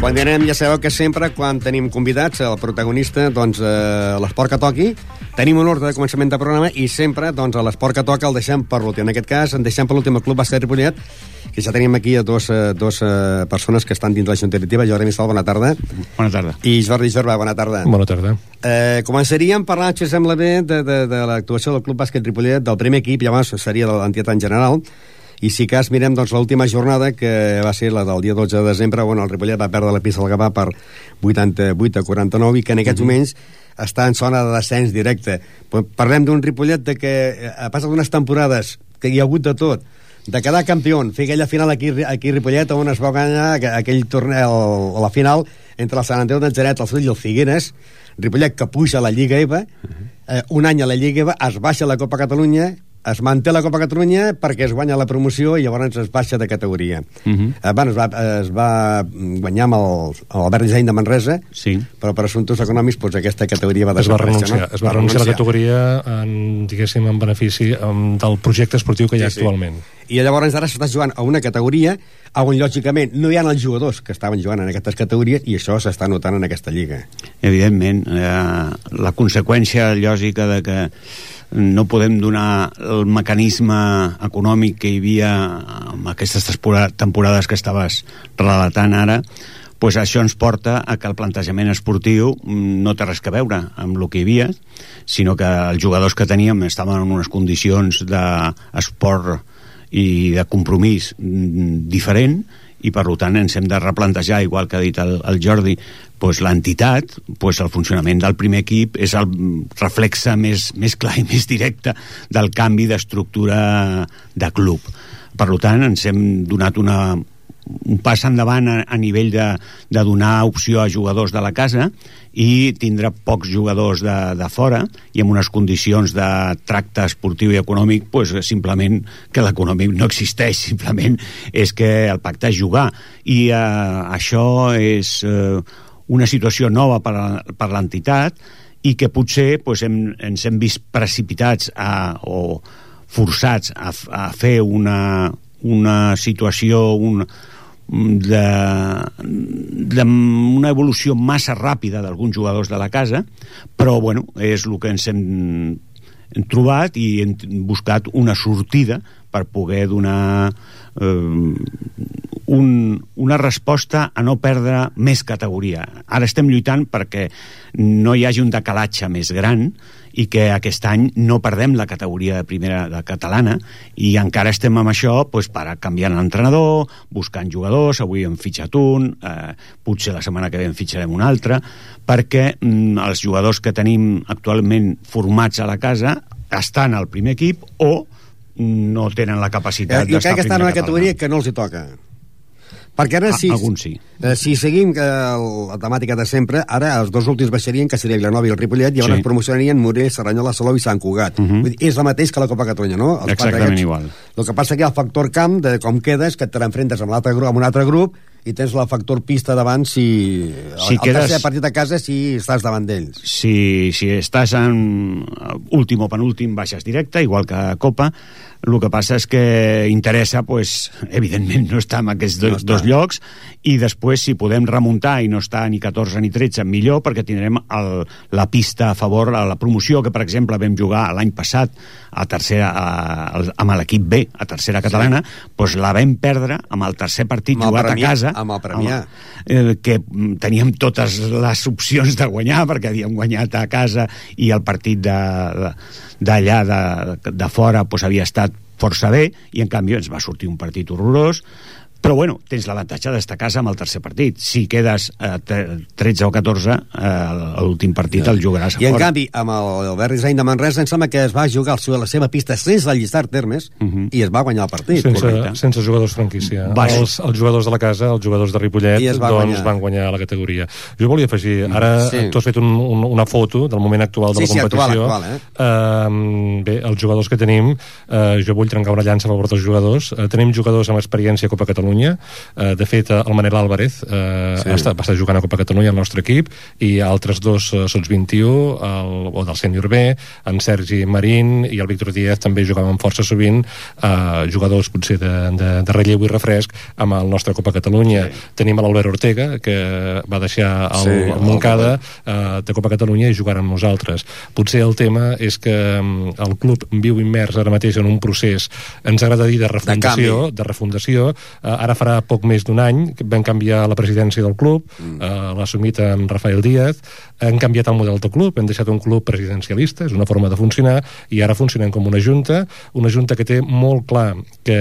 Quan anem, ja sabeu que sempre, quan tenim convidats, el protagonista, doncs, eh, l'esport que toqui, tenim un ordre de començament de programa i sempre, doncs, a l'esport que toca el deixem per l'últim. En aquest cas, en deixem per l'últim el Club Bàsquet Ripollet, que ja tenim aquí a dos, eh, dos eh, persones que estan dins la Junta Directiva. Jordi Mistal, bona tarda.
Bona tarda.
I Jordi Jorba, bona tarda.
Bona tarda.
Eh, començaríem parlant, si sembla bé, de, de, de l'actuació del Club Bàsquet Ripollet, del primer equip, abans seria de l'entitat en general, i si cas mirem doncs, l'última jornada, que va ser la del dia 12 de desembre, on el Ripollet va perdre la pista del Gavà per 88 a 49, i que en aquests uh -huh. moments està en zona de descens directe. Parlem d'un Ripollet de que, eh, a passat d'unes temporades que hi ha hagut de tot, de quedar campió, fer aquella final aquí, aquí a Ripollet on es va guanyar aqu- aquell torneu a la final entre el Sant Andreu del Geret, el Sud i el Figueres Ripollet que puja a la Lliga EVA eh, un any a la Lliga EVA es baixa a la Copa Catalunya es manté la Copa Catalunya perquè es guanya la promoció i llavors es baixa de categoria
Uh -huh.
eh, bueno, es, va, es va guanyar amb el, amb l'Albert Disseny de Manresa
sí.
però per assumptes econòmics doncs, aquesta categoria va
Es va
desaparèixer
renunciar,
no?
es va renunciar a la categoria en, diguéssim, en benefici en, del projecte esportiu que hi ha
Sí, sí.
actualment.
i llavors ara s'està jugant a una categoria on lògicament no hi ha els jugadors que estaven jugant en aquestes categories i això s'està notant en aquesta lliga
Evidentment, eh, la conseqüència lògica de que no podem donar el mecanisme econòmic que hi havia amb aquestes tempora- temporades que estaves relatant ara, pues això ens porta a que el plantejament esportiu mm, no té res que veure amb el que hi havia, sinó que els jugadors que teníem estaven en unes condicions d'esport i de compromís mm, diferent i per tant ens hem de replantejar, igual que ha dit el, el Jordi, pues, l'entitat, pues, el funcionament del primer equip és el reflexe més, més clar i més directe del canvi d'estructura de club. Per tant, ens hem donat una, un pas endavant a, a nivell de, de donar opció a jugadors de la casa i tindre pocs jugadors de, de fora i amb unes condicions de tracte esportiu i econòmic pues, simplement que l'econòmic no existeix simplement és que el pacte és jugar. I eh, això és eh, una situació nova per, per l'entitat i que potser pues, hem, ens hem vist precipitats a, o forçats a, a fer una, una situació un, de, de una evolució massa ràpida d'alguns jugadors de la casa però bueno, és el que ens hem, hem trobat i hem buscat una sortida per poder donar eh, un, una resposta a no perdre més categoria. Ara estem lluitant perquè no hi hagi un decalatge més gran i que aquest any no perdem la categoria de primera de catalana i encara estem amb això pues, per canviar l'entrenador, buscant jugadors, avui hem fitxat un, eh, potser la setmana que ve en fitxarem un altre, perquè mm, els jugadors que tenim actualment formats a la casa estan al primer equip o no tenen la capacitat
Eh, jo
d'estar
crec que està en una categoria que no els hi toca. Perquè ara,
Ah,
si,
alguns sí.
eh, si seguim el- la temàtica de sempre, ara els dos últims baixarien, que seria Vilanova i el Ripollet, i llavors
Sí.
promocionarien Morell, Serranyola, Salou i Sant Cugat. Uh -huh. Vull dir, és el mateix que la Copa Catalunya, no? Els
Exactament
aquests.
igual.
El que passa que hi ha el factor camp de com quedes, que te n'enfrentes amb, grup, amb un altre grup, i tens el factor pista davant si...
Si
el,
quedes-
tercer partit a casa si estàs davant d'ells.
si, si estàs en últim o penúltim baixes directe, igual que a Copa el que passa és que interessa pues, evidentment no estar en aquests dos,
No està.
dos llocs i després si podem remuntar i no estar ni 14 ni 13 millor perquè tindrem el, la pista a favor a la promoció que per exemple vam jugar l'any passat a tercera, a, a, amb l'equip B a tercera catalana pues la vam perdre amb el tercer partit
Amb
jugat
Premià,
a casa
amb el Premià.
eh, que teníem totes les opcions de guanyar perquè havíem guanyat a casa i el partit de- de- d'allà de, de, de fora pues, havia estat força bé i en canvi ens va sortir un partit horrorós però bueno, tens l'avantatge d'estar a casa amb el tercer partit si quedes eh, tre- 13 o 14 eh, l'últim partit el jugaràs a
I en
fora
canvi, amb el Albert Disseny de Manresa, em sembla que es va jugar a la seva pista sense allistar termes
Uh -huh.
i es va guanyar el partit.
Sense, sense jugadors franquícia.
Va, sí.
Els, els jugadors de la casa, els jugadors de Ripollet,
I es va
doncs
guanyar.
van guanyar la categoria. Jo volia afegir, ara
Sí.
tu has fet un, un, una foto del moment actual de
Sí,
la
sí, actual,
competició.
actual, eh?
eh? bé, els jugadors que tenim, eh, jo vull trencar una llança a favor dels jugadors. Eh, tenim jugadors amb experiència a Copa Catalunya Catalunya. Eh, de fet, eh, el Manel Álvarez eh,
Sí.
sí. està, va estar jugant a Copa Catalunya al nostre equip i altres dos eh, sots 21, el, o del sènior B, en Sergi Marín i el Víctor Díaz també jugaven força sovint eh, jugadors potser de, de, de relleu i refresc amb el nostre Copa Catalunya. Sí. Tenim l'Albert Ortega, que va deixar el,
Sí,
el Montcada eh, de Copa Catalunya i jugant amb nosaltres. Potser el tema és que mm, el club viu immers ara mateix en un procés, ens agrada dir, de refundació, de, de refundació. Eh, ara farà poc més d'un any que vam canviar la presidència del club, mm. eh, l'ha assumit en Rafael Díaz, han canviat el model del club, hem deixat un club presidencialista, és una forma de funcionar, i ara funcionem com una junta, una junta que té molt clar que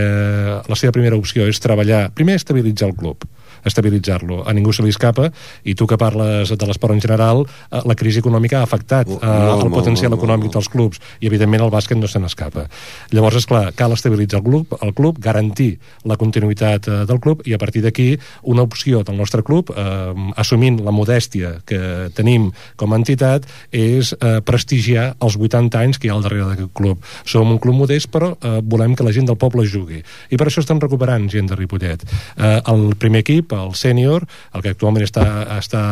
la seva primera opció és treballar, primer estabilitzar el club, estabilitzar-lo. A ningú se li escapa, i tu que parles de l'esport en general, eh, la crisi econòmica ha afectat eh,
molt,
el potencial
molt, molt,
econòmic dels clubs, i evidentment el bàsquet no se n'escapa. Llavors, és clar, cal estabilitzar el club, el club, garantir la continuïtat eh, del club, i a partir d'aquí, una opció del nostre club, eh, assumint la modèstia que tenim com a entitat, és eh, prestigiar els 80 anys que hi ha al darrere d'aquest club. Som un club modest, però eh, volem que la gent del poble jugui. I per això estem recuperant gent de Ripollet. Eh, el primer equip, el sènior, el que actualment està, està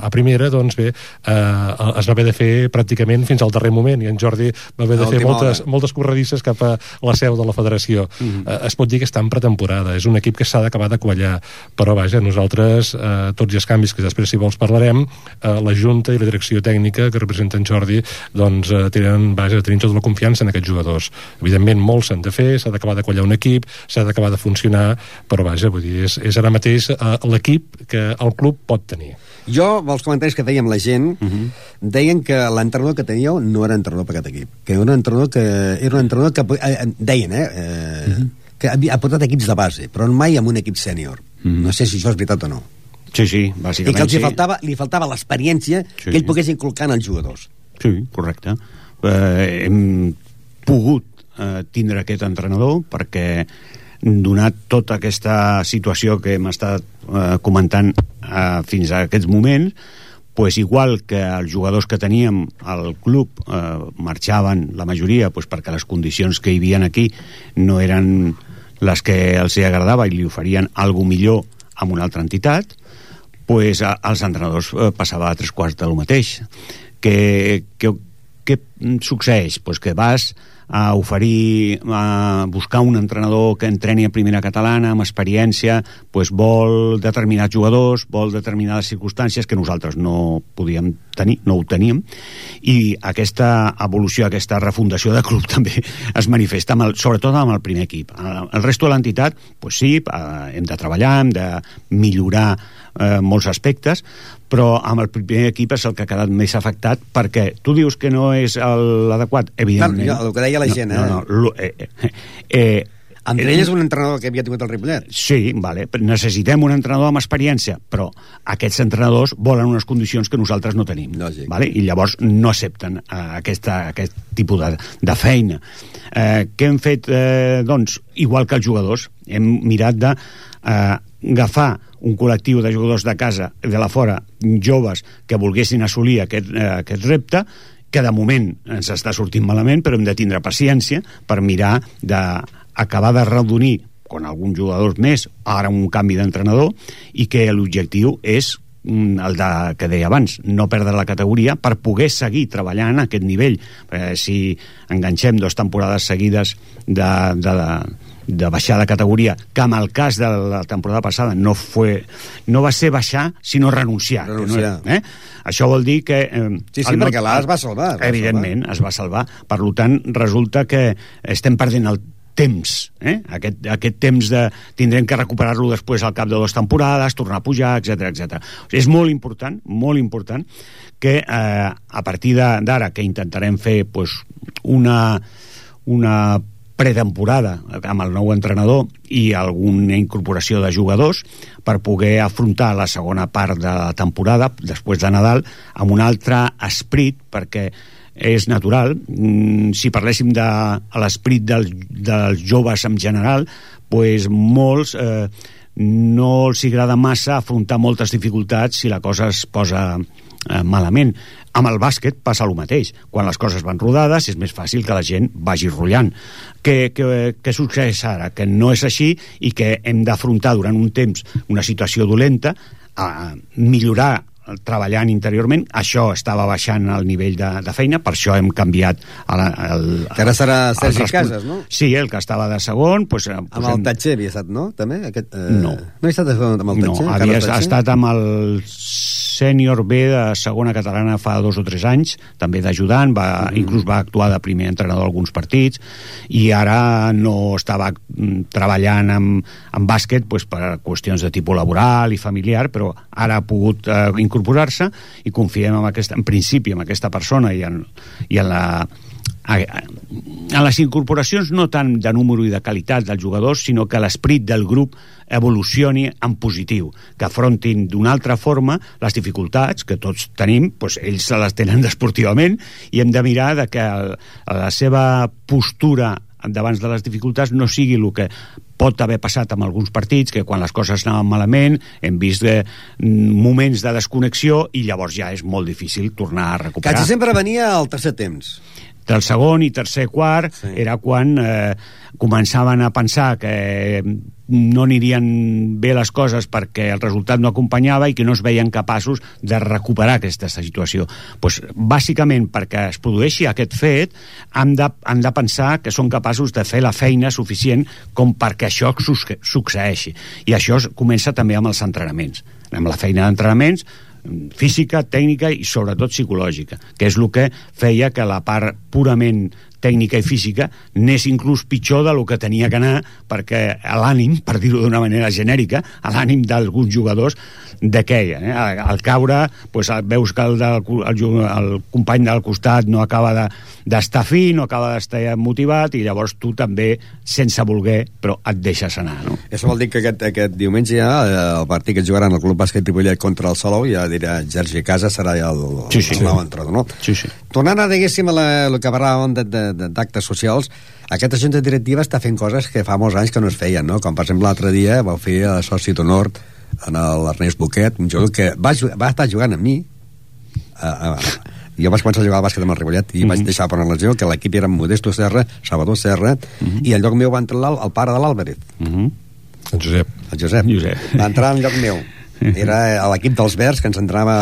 a primera, doncs bé, eh, es va haver de fer pràcticament fins al darrer moment, i en Jordi va haver de fer moltes,
hora.
moltes corredisses cap a la seu de la federació. Mm. -hmm. eh, es pot dir que està en pretemporada, és un equip que s'ha d'acabar de quallar, però vaja, nosaltres, eh, tots i els canvis que després si vols parlarem, eh, la Junta i la direcció tècnica que representa en Jordi, doncs eh, tenen, vaja, tenim tota la confiança en aquests jugadors. Evidentment, molts s'han de fer, s'ha d'acabar de quallar un equip, s'ha d'acabar de funcionar, però vaja, vull dir, és, és ara mateix eh, l'equip que el club pot tenir.
Jo, els comentaris que dèiem la gent, uh -huh. deien que l'entrenador que teníeu no era entrenador per aquest equip. Que era un entrenador que... Era un entrenador que... Eh, eh, deien, eh? eh uh -huh. Que havia ha portat equips de base, però mai amb un equip sènior. Uh -huh. No sé si això és veritat o no.
Sí, sí,
I
bàsicament
que els hi
sí.
faltava, li faltava l'experiència
Sí.
que ell pogués inculcar en els jugadors.
Sí, correcte. Eh, hem pogut eh, tindre aquest entrenador perquè donat tota aquesta situació que hem estat eh, comentant eh, fins a aquests moments pues igual que els jugadors que teníem al club eh, marxaven la majoria pues perquè les condicions que hi havia aquí no eren les que els hi agradava i li oferien alguna millor amb una altra entitat pues, a, als entrenadors eh, passava a tres quarts de lo mateix. Que, que, què succeeix? Pues que vas a oferir, a buscar un entrenador que entreni a primera catalana, amb experiència, pues vol determinats jugadors, vol determinades circumstàncies que nosaltres no podíem tenir, no ho teníem, i aquesta evolució, aquesta refundació de club també es manifesta, amb el, sobretot amb el primer equip. El, el resto de l'entitat, pues sí, hem de treballar, hem de millorar eh, molts aspectes, però amb el primer equip és el que ha quedat més afectat perquè tu dius que no és l'adequat, evidentment.
Clar, el que deia la gent, eh?
no, no, eh, eh, eh,
André és un entrenador que havia tingut el Ripollet.
Sí, vale. necessitem un entrenador amb experiència, però aquests entrenadors volen unes condicions que nosaltres no tenim.
Lògic.
Vale? I llavors no accepten eh, aquesta, aquest tipus de, de feina. Eh, què hem fet? Eh, doncs, igual que els jugadors, hem mirat de eh, agafar un col·lectiu de jugadors de casa, de la fora, joves que volguessin assolir aquest, eh, aquest repte, que de moment ens està sortint malament, però hem de tindre paciència per mirar d'acabar de redonir con alguns jugadors més, ara un canvi d'entrenador, i que l'objectiu és mm, el de, que deia abans, no perdre la categoria per poder seguir treballant a aquest nivell. Eh, si enganxem dues temporades seguides de, de, de, de baixar de categoria, que en el cas de la temporada passada no, fue, no va ser baixar, sinó renunciar. que
Renunciar.
No, eh? Això vol dir que... Eh,
Sí, sí,
no-
perquè l'A es va salvar, es va
Evidentment, es va salvar. Per tant, resulta que estem perdent el temps, eh? aquest, aquest temps de tindrem que recuperar-lo després al cap de dues temporades, tornar a pujar, etc etc. És molt important, molt important que eh, a partir d'ara que intentarem fer pues, una, una pretemporada amb el nou entrenador i alguna incorporació de jugadors per poder afrontar la segona part de la temporada després de Nadal amb un altre esprit perquè és natural mm, si parléssim de a l'esperit del, dels joves en general pues molts eh, no els agrada massa afrontar moltes dificultats si la cosa es posa eh, malament. Amb el bàsquet passa el mateix. Quan les coses van rodades és més fàcil que la gent vagi rotllant. Què, què, què succeeix ara? Que no és així i que hem d'afrontar durant un temps una situació dolenta, a millorar treballant interiorment, això estava baixant el nivell de, de feina, per això hem canviat el, el,
Que ara serà
el
Sergi
respon-
Casas, no?
Sí, el que estava de segon pues, eh,
Amb el Tatxer havia estat, no? També? Aquest, eh...
No.
No he estat amb el
no,
Tatxer?
havia
Carles Tatxer?
estat amb el sènior B de segona catalana fa dos o tres anys, també d'ajudant, va, mm. inclús va actuar de primer entrenador alguns partits, i ara no estava mm, treballant amb, amb bàsquet pues, per qüestions de tipus laboral i familiar, però ara ha pogut eh, incorporar-se i confiem en, aquesta, en principi en aquesta persona i en, i en la a, a, les incorporacions no tant de número i de qualitat dels jugadors, sinó que l'esperit del grup evolucioni en positiu, que afrontin d'una altra forma les dificultats que tots tenim, doncs ells se les tenen desportivament i hem de mirar de que el, la seva postura davant de les dificultats no sigui el que pot haver passat amb alguns partits, que quan les coses anaven malament hem vist eh, moments de desconnexió i llavors ja és molt difícil tornar a recuperar
Quasi sempre venia al tercer temps.
Del segon i tercer quart sí. era quan eh, començaven a pensar que no anirien bé les coses perquè el resultat no acompanyava i que no es veien capaços de recuperar aquesta situació. Pues, bàsicament, perquè es produeixi aquest fet, han de, han de pensar que són capaços de fer la feina suficient com perquè això suc- succeeixi. I això es comença també amb els entrenaments. Amb la feina d'entrenaments, física, tècnica i sobretot psicològica, que és el que feia que la part purament tècnica i física n'és inclús pitjor del que tenia que anar perquè l'ànim, per dir-ho d'una manera genèrica, l'ànim d'alguns jugadors dequeia. Eh? Al, al caure pues, veus que el, del, el, el company del costat no acaba de- d'estar fi, no acaba d'estar motivat i llavors tu també, sense voler, però et deixes anar. No?
Això vol dir que aquest, aquest diumenge ja eh, el partit que jugaran el Club Bàsquet Ripollet contra el Salou ja dirà Sergi Casa serà ja el, el,
Sí, sí.
el nou entrenador, no?
Sí, sí.
Tornant a, diguéssim, a la, el que parlàvem de- de- de- d'actes socials, aquesta junta directiva està fent coses que fa molts anys que no es feien, no? Com, per exemple, l'altre dia vau fer a soci d'honor en l'Ernest Boquet, un jugador que va, va estar jugant amb mi, a, a, jo vaig començar a jugar al bàsquet amb el Ripollet i vaig deixar per una lesió que l'equip era Modesto Serra, Salvador Serra i al lloc meu va entrar l'Al- el pare de l'Àlvarez
El Josep.
el Josep,
Josep.
va entrar en lloc meu. Era a l'equip dels Verds que ens entrava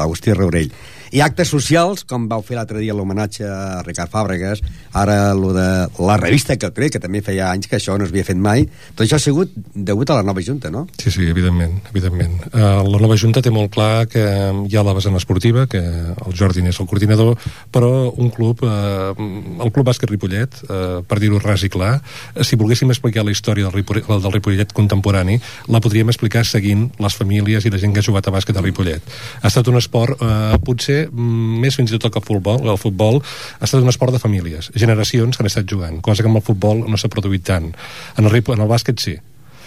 l'Agustí Raurell i actes socials, com vau fer l'altre dia l'homenatge a Ricard Fàbregas, ara lo de la revista que crec que també feia anys que això no es havia fet mai, tot això ha sigut degut a la nova Junta, no?
Sí, sí, evidentment, evidentment. Uh, la nova Junta té molt clar que hi ha la vessant esportiva, que el Jordi n'és el coordinador, però un club, uh, el Club Bàsquet Ripollet, uh, per dir-ho ras i clar, eh, si volguéssim explicar la història del, Ripollet, del Ripollet contemporani, la podríem explicar seguint les famílies i la gent que ha jugat a bàsquet a Ripollet. Ha estat un esport, uh, potser mm, més fins i tot que el futbol, el futbol ha estat un esport de famílies, generacions que han estat jugant, cosa que amb el futbol no s'ha produït tant. En el, en el bàsquet sí,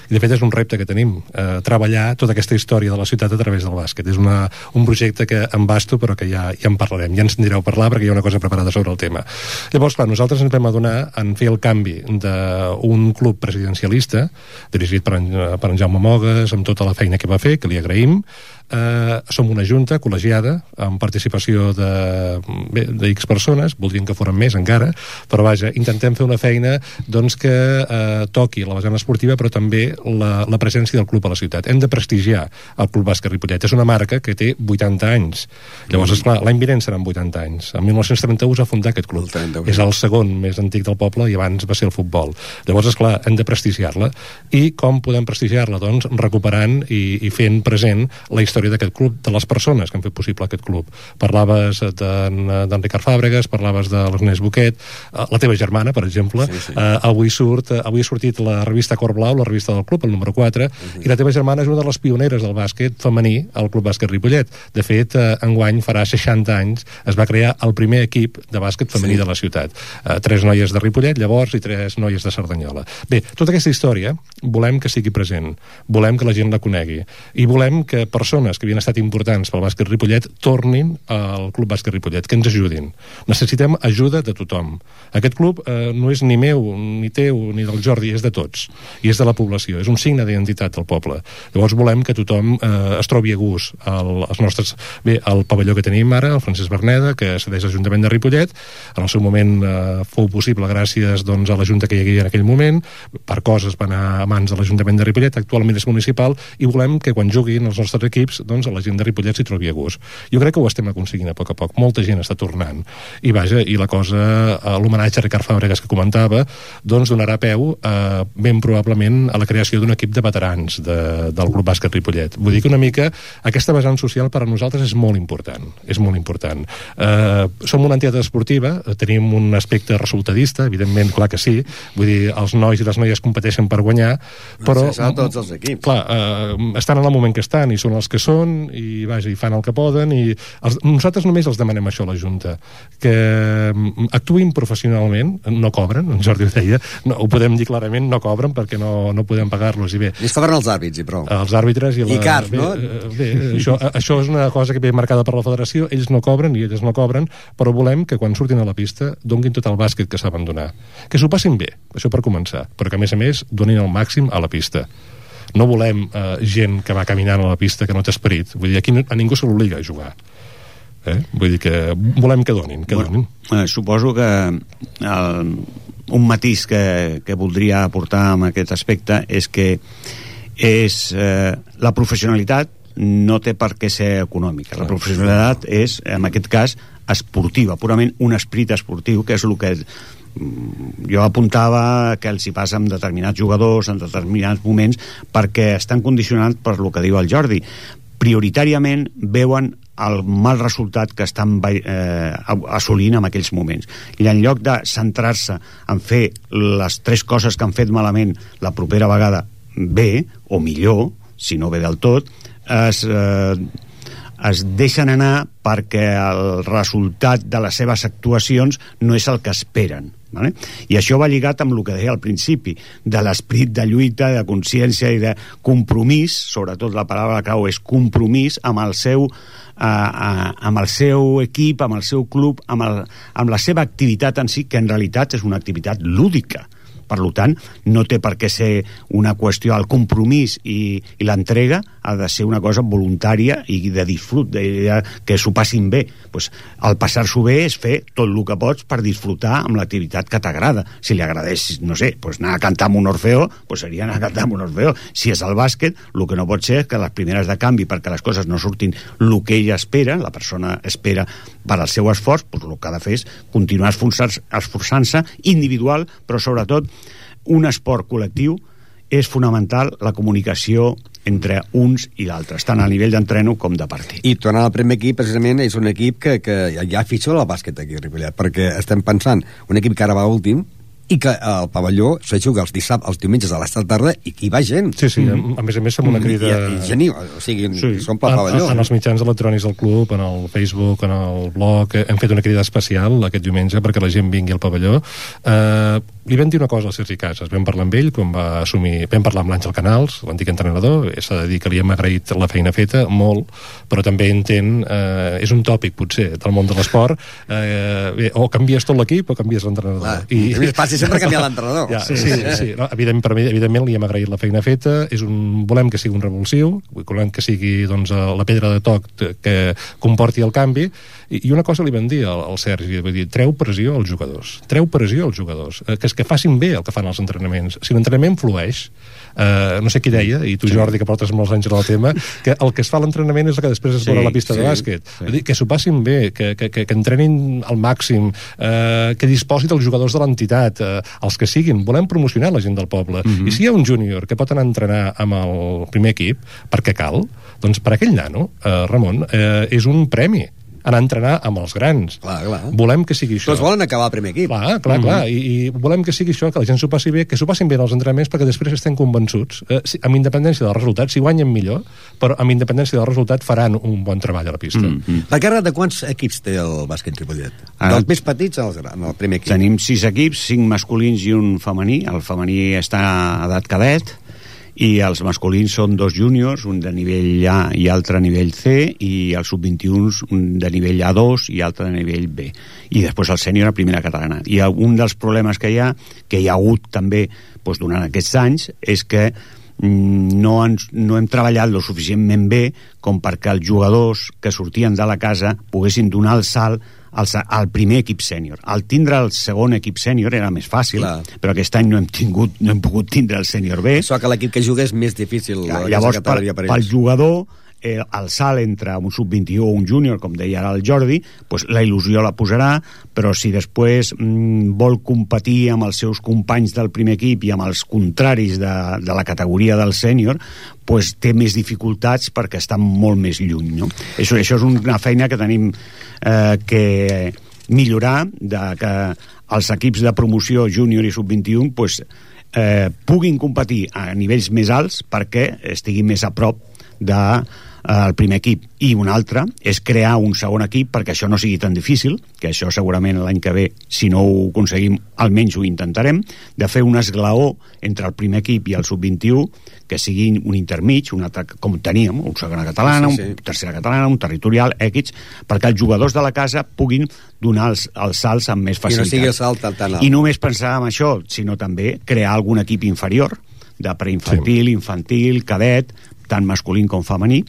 i de fet és un repte que tenim, eh, treballar tota aquesta història de la ciutat a través del bàsquet. És una, un projecte que em basto però que ja, ja en parlarem, ja ens en direu parlar perquè hi ha una cosa preparada sobre el tema. Llavors, clar, nosaltres ens vam adonar en fer el canvi d'un club presidencialista dirigit per en, per en Jaume Mogues amb tota la feina que va fer, que li agraïm, eh, som una junta col·legiada amb participació de, bé, de X persones, voldríem que foren més encara, però vaja, intentem fer una feina doncs, que eh, toqui la vessant esportiva però també la, la presència del club a la ciutat. Hem de prestigiar el Club Bàsquet Ripollet. És una marca que té 80 anys. Llavors, esclar, l'any vinent seran 80 anys. En 1931 s'ha fundat aquest club. És el segon més antic del poble i abans va ser el futbol. Llavors, esclar, hem de prestigiar-la. I com podem prestigiar-la? Doncs recuperant i, i fent present la història d'aquest club, de les persones que han fet possible aquest club. Parlaves d'en Ricard Fàbregas, parlaves de l'Ernest Boquet, eh, la teva germana, per exemple, sí, sí. Eh, avui, surt, avui ha sortit la revista Cor Blau, la revista del club, el número 4, uh -huh. i la teva germana és una de les pioneres del bàsquet femení al Club Bàsquet Ripollet. De fet, eh, enguany farà 60 anys es va crear el primer equip de bàsquet femení sí. de la ciutat. Eh, tres noies de Ripollet, llavors, i tres noies de Cerdanyola. Bé, tota aquesta història volem que sigui present, volem que la gent la conegui, i volem que persones persones que havien estat importants pel bàsquet Ripollet tornin al Club Bàsquet Ripollet, que ens ajudin. Necessitem ajuda de tothom. Aquest club eh, no és ni meu, ni teu, ni del Jordi, és de tots. I és de la població. És un signe d'identitat del poble. Llavors volem que tothom eh, es trobi a gust. El, els nostres, bé, el pavelló que tenim ara, el Francesc Berneda, que cedeix l'Ajuntament de Ripollet, en el seu moment eh, fou possible gràcies doncs, a la Junta que hi havia en aquell moment, per coses va anar a mans de l'Ajuntament de Ripollet, actualment és municipal, i volem que quan juguin els nostres equips, doncs, la gent de Ripollet s'hi trobi a gust. Jo crec que ho estem aconseguint a poc a poc. Molta gent està tornant. I vaja, i la cosa, eh, l'homenatge a Ricard Fàbregas que comentava, doncs donarà peu, eh, ben probablement, a la creació d'un equip de veterans de, del Club Bàsquet Ripollet. Vull dir que una mica aquesta vessant social per a nosaltres és molt important. És molt important. Eh, som una entitat esportiva, eh, tenim un aspecte resultadista, evidentment, clar que sí, vull dir, els nois i les noies competeixen per guanyar, però...
Sí, tots els equips.
Clar, eh, estan en el moment que estan i són els que són i, vaja, i fan el que poden i els, nosaltres només els demanem això a la Junta, que mm, actuïn professionalment, no cobren, en Jordi ho deia, no, ho podem dir clarament, no cobren perquè no, no podem pagar-los i bé.
I es cobren els àrbits, i prou.
Els àrbitres i la...
I cars,
bé,
no?
eh, Bé, això, això és una cosa que ve marcada per la federació, ells no cobren i elles no cobren, però volem que quan surtin a la pista donguin tot el bàsquet que saben donar. Que s'ho passin bé, això per començar, però que a més a més donin el màxim a la pista. No volem eh, gent que va caminant a la pista que no té esperit. Vull dir, aquí no, a ningú se l'obliga a jugar. Eh? Vull dir que volem que donin, que donin.
Eh, suposo que el, un matís que, que voldria aportar amb aquest aspecte és que és eh, la professionalitat no té per què ser econòmica. La professionalitat és, en aquest cas, esportiva, purament un esprit esportiu, que és el que jo apuntava que els hi passa amb determinats jugadors en determinats moments perquè estan condicionats per lo que diu el Jordi prioritàriament veuen el mal resultat que estan eh, assolint en aquells moments. I en lloc de centrar-se en fer les tres coses que han fet malament la propera vegada bé, o millor, si no bé del tot, es, eh, es deixen anar perquè el resultat de les seves actuacions no és el que esperen. Vale? I això va lligat amb el que deia al principi, de l'esperit de lluita, de consciència i de compromís, sobretot la paraula clau és compromís amb el seu, eh, eh, amb el seu equip, amb el seu club, amb, el, amb la seva activitat en si, que en realitat és una activitat lúdica per tant, no té per què ser una qüestió al compromís i, i l'entrega ha de ser una cosa voluntària i de disfrut, de, de, que s'ho passin bé. Pues, el passar-s'ho bé és fer tot el que pots per disfrutar amb l'activitat que t'agrada. Si li agradés, no sé, pues anar a cantar amb un orfeo, pues seria anar a cantar amb un orfeo. Si és el bàsquet, el que no pot ser és que les primeres de canvi, perquè les coses no surtin el que ella espera, la persona espera per al seu esforç, pues el que ha de fer és continuar esforçant-se individual, però sobretot un esport col·lectiu és fonamental la comunicació entre uns i l'altres, tant a nivell d'entreno com de partit.
I tornant al primer equip, precisament, és un equip que, que ja fitxa el bàsquet aquí a Ripollet, perquè estem pensant, un equip que ara va últim, i que el pavelló se juga els dissabtes, els diumenges a l'estat tarda i que hi va gent.
Sí, sí, mm. a més a més amb una crida...
I, i gent, o sigui, sí. s'omple el pavelló.
En, en els mitjans electrònics del club, en el Facebook, en el blog, hem fet una crida especial aquest diumenge perquè la gent vingui al pavelló. Eh, li vam dir una cosa al Sergi Casas, vam parlar amb ell quan va assumir, vam parlar amb l'Àngel Canals l'antic entrenador, s'ha de dir que li hem agraït la feina feta, molt, però també entén, eh, és un tòpic potser del món de l'esport, eh, o canvies tot l'equip o canvies l'entrenador.
I, I passi sempre canviar l'entrenador.
Ja, sí, sí, sí, sí. No, evident, per mi, evidentment li hem agraït la feina feta, és un, volem que sigui un revulsiu, volem que sigui doncs, la pedra de toc que comporti el canvi, i, i una cosa li vam dir al, al Sergi, vull dir, treu pressió als jugadors, treu pressió als jugadors, eh, que és que facin bé el que fan els entrenaments. Si l'entrenament flueix, eh, no sé qui deia, i tu Jordi, que portes molts anys en el tema, que el que es fa a l'entrenament és el que després es sí, veurà a la pista sí, de bàsquet. Sí. Dir, que s'ho passin bé, que, que, que, que entrenin al màxim, eh, que disposin dels jugadors de l'entitat, eh, els que siguin. Volem promocionar la gent del poble. Mm -hmm. I si hi ha un júnior que pot anar a entrenar amb el primer equip, perquè cal, doncs per aquell nano, eh, Ramon, eh, és un premi anar a entrenar amb els grans.
Clar, clar.
Volem que sigui això.
Tots volen acabar el primer equip.
Clar, clar, mm -hmm. clar. I, I volem que sigui això, que la gent s'ho passi bé, que s'ho passin bé els entrenaments perquè després estem convençuts, eh, si, amb independència del resultat, si guanyen millor, però amb independència del resultat faran un bon treball a la pista. Mm
-hmm. La guerra de quants equips té el bàsquet Ripollet? Ah, Dels més petits als, en el primer equip.
Tenim sis equips, cinc masculins i un femení. El femení està a edat cadet, i els masculins són dos júniors, un de nivell A i altre a nivell C, i els sub-21 un de nivell A2 i altre de nivell B. I després el sènior a primera catalana. I un dels problemes que hi ha, que hi ha hagut també doncs, durant aquests anys, és que mm, no, ens, no hem treballat lo suficientment bé com perquè els jugadors que sortien de la casa poguessin donar el salt al, al primer equip sènior. Al tindre el segon equip sènior era més fàcil,
Clar.
però aquest any no hem, tingut, no hem pogut tindre el sènior B.
Això que l'equip que juga és més difícil.
Ja,
aquesta
llavors, per, pel jugador, eh, el salt entre un sub-21 o un júnior, com deia ara el Jordi, pues, la il·lusió la posarà, però si després mm, vol competir amb els seus companys del primer equip i amb els contraris de, de la categoria del sènior, pues, té més dificultats perquè està molt més lluny. No? Això, això és una feina que tenim eh, que millorar, de que els equips de promoció júnior i sub-21 pues, eh, puguin competir a nivells més alts perquè estiguin més a prop de el primer equip i un altre és crear un segon equip perquè això no sigui tan difícil que això segurament l'any que ve si no ho aconseguim almenys ho intentarem de fer un esglaó entre el primer equip i el sub-21 que sigui un intermig un altre, com teníem, un segona catalana
Sí, sí.
un tercera catalana, un territorial X, perquè els jugadors de la casa puguin donar els, els salts amb més
I no
facilitat
sigui el salt tan alt.
i només pensar en això, sinó també crear algun equip inferior, de preinfantil, sí. infantil, cadet, tant masculí com femení,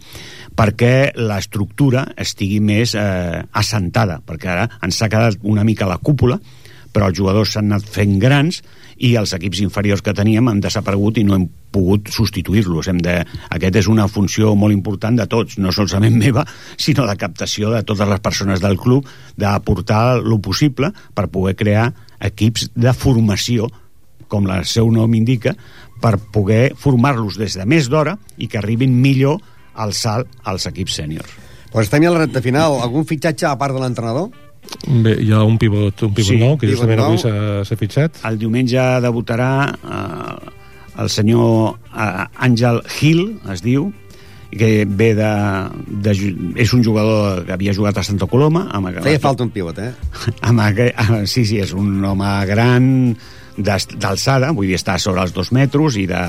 perquè l'estructura estigui més eh, assentada, perquè ara ens ha quedat una mica la cúpula, però els jugadors s'han anat fent grans i els equips inferiors que teníem han desaparegut i no hem pogut substituir-los. De... Aquest és una funció molt important de tots, no solament meva, sinó de captació de totes les persones del club, d'aportar el possible per poder crear equips de formació, com el seu nom indica, per poder formar-los des de més d'hora i que arribin millor al salt als equips sèniors.
Pues estem ja a la recta final. Algun fitxatge a part de l'entrenador?
Bé, hi ha un pivot, un pivot
Sí,
nou, que
pivot
justament
nou.
avui s'ha s'ha fitxat.
El diumenge debutarà eh, el senyor eh, Àngel Gil, es diu, que ve de, de... És un jugador que havia jugat a Santa Coloma. Amb,
Feia falta un pivot, eh?
amb, ah, sí, sí, és un home gran d'alçada, vull dir, està sobre els dos metres i de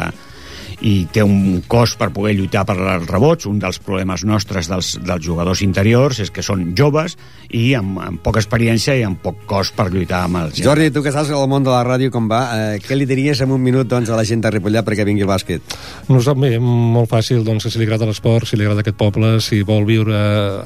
i té un cos per poder lluitar per els rebots. Un dels problemes nostres dels, dels jugadors interiors és que són joves i amb, amb poca experiència i amb poc cos per lluitar amb els...
Jordi, tu que saps el món de la ràdio com va, eh, què li diries en un minut doncs, a la gent de Ripollet perquè vingui al bàsquet?
No sap bé, molt fàcil, doncs, si li agrada l'esport, si li agrada aquest poble, si vol viure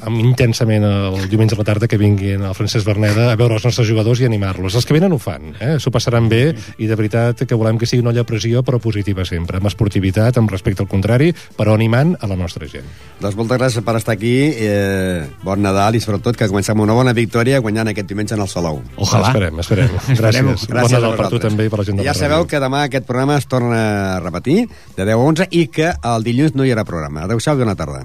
amb, intensament el diumenge a la tarda que vinguin al Francesc Berneda a veure els nostres jugadors i animar-los. Els que venen ho fan, eh? s'ho passaran bé i de veritat que volem que sigui una olla pressió però positiva sempre, amb esportivitat, amb respecte al contrari, però animant a la nostra gent.
Doncs moltes gràcies per estar aquí, eh, bon Nadal i sobretot que comencem una bona victòria guanyant aquest diumenge en el Salou.
Ojalà. Esperem, esperem. Gràcies. Bon
Gràcies
Nadal
a
per tu també i per la gent de
Ja sabeu que demà aquest programa es torna a repetir de 10 a 11 i que el dilluns no hi haurà programa. Adéu-siau i bona tarda.